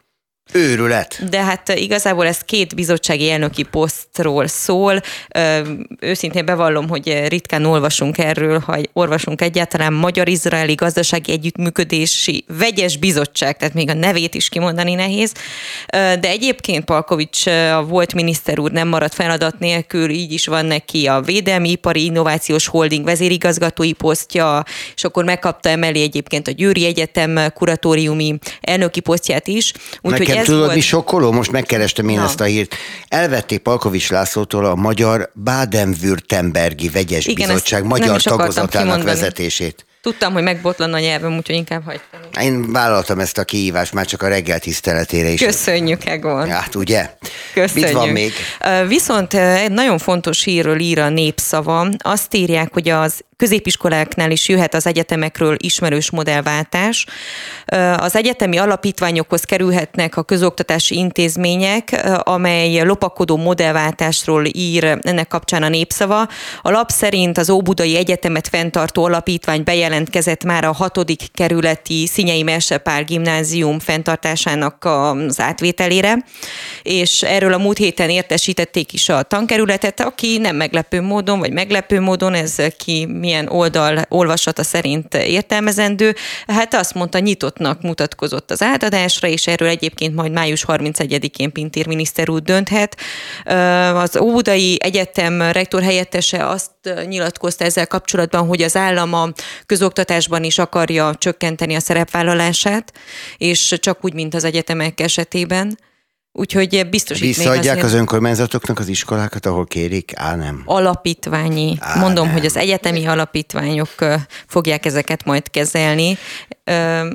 Őrület. De hát igazából ez két bizottsági elnöki posztról szól. Őszintén bevallom, hogy ritkán olvasunk erről, ha olvasunk egyáltalán Magyar-Izraeli Gazdasági Együttműködési Vegyes Bizottság, tehát még a nevét is kimondani nehéz. De egyébként Palkovics, a volt miniszter úr nem maradt feladat nélkül, így is van neki a Védelmi Ipari Innovációs Holding vezérigazgatói posztja, és akkor megkapta emellé egyébként a Győri Egyetem kuratóriumi elnöki posztját is. Úgyhogy ez tudod, volt... mi sokkoló? Most megkerestem én Na. ezt a hírt. Elvették Palkovics Lászlótól a Magyar Baden-Württembergi Vegyes Igen, Bizottság magyar tagozatának vezetését. Tudtam, hogy megbotlan a nyelvem, úgyhogy inkább hagytam. Én vállaltam ezt a kihívást már csak a reggel tiszteletére is. Köszönjük, Egon. Hát ugye? Köszönjük. Mit van még? Viszont egy nagyon fontos hírről ír a népszava. Azt írják, hogy az középiskoláknál is jöhet az egyetemekről ismerős modellváltás. Az egyetemi alapítványokhoz kerülhetnek a közoktatási intézmények, amely lopakodó modellváltásról ír ennek kapcsán a népszava. A lap szerint az Óbudai Egyetemet fenntartó alapítvány bejelentkezett már a hatodik kerületi Szinyei Mersepál gimnázium fenntartásának az átvételére, és erről a múlt héten értesítették is a tankerületet, aki nem meglepő módon, vagy meglepő módon, ez ki milyen oldal olvasata szerint értelmezendő, hát azt mondta, nyitottnak mutatkozott az átadásra, és erről egyébként majd május 31-én Pintér miniszter úr dönthet. Az Óbudai Egyetem rektor helyettese azt nyilatkozta ezzel kapcsolatban, hogy az állam a közoktatásban is akarja csökkenteni a szerepvállalását, és csak úgy, mint az egyetemek esetében. Úgyhogy biztos Visszaadják az önkormányzatoknak az iskolákat, ahol kérik? Á, nem. Alapítványi. Á, Mondom, nem. hogy az egyetemi alapítványok fogják ezeket majd kezelni,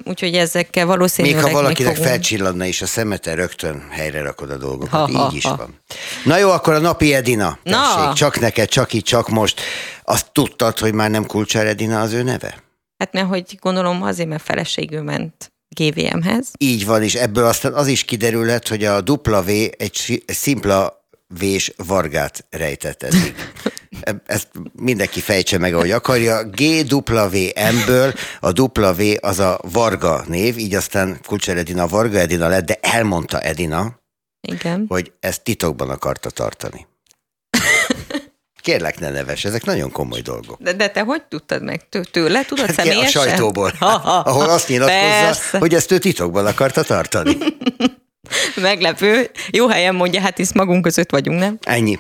úgyhogy ezekkel valószínűleg Még ha valakinek fogunk... felcsillanna is a szemete, rögtön helyre rakod a dolgokat. Ha, Így ha, is ha. van. Na jó, akkor a napi Edina. Tessék, Na. csak neked, csak így, csak most. Azt tudtad, hogy már nem Kulcsár Edina az ő neve? Hát mert hogy gondolom azért, mert feleségül ment GVM-hez. Így van, és ebből aztán az is kiderülhet, hogy a W egy szimpla vés vargát rejtett eddig. Ezt mindenki fejtse meg, ahogy akarja. GWM-ből a W az a Varga név, így aztán Kulcser Edina Varga Edina lett, de elmondta Edina, Igen. hogy ezt titokban akarta tartani. Kérlek, ne neves, ezek nagyon komoly dolgok. De, de te hogy tudtad meg? Tőle tudod hát személyesen? A sajtóból, ha, ha, ahol azt nyilatkozza, persze. hogy ezt ő titokban akarta tartani. Meglepő. Jó helyen mondja, hát hisz magunk között vagyunk, nem? Ennyi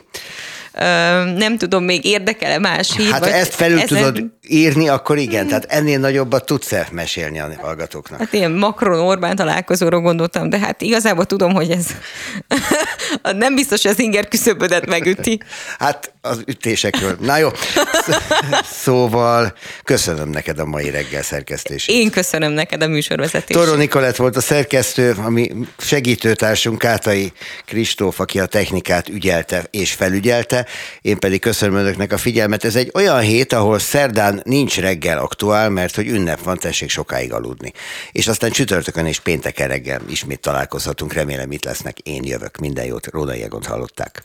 nem tudom, még érdekel-e más hír? Hát vagy ezt felül ezen... tudod írni, akkor igen, tehát ennél nagyobbat tudsz-e mesélni a hallgatóknak? Hát ilyen Macron-Orbán találkozóra gondoltam, de hát igazából tudom, hogy ez nem biztos, hogy az inger küszöbödet megüti. Hát az ütésekről. Na jó, szóval köszönöm neked a mai reggel szerkesztését. Én köszönöm neked a műsorvezetést. Toró Nikolett volt a szerkesztő, ami segítőtársunk Kátai Kristóf, aki a technikát ügyelte és felügyelte. Én pedig köszönöm önöknek a figyelmet. Ez egy olyan hét, ahol szerdán nincs reggel aktuál, mert hogy ünnep van, tessék sokáig aludni. És aztán csütörtökön és pénteken reggel ismét találkozhatunk, remélem itt lesznek. Én jövök. Minden jót, Rónai Egont hallották.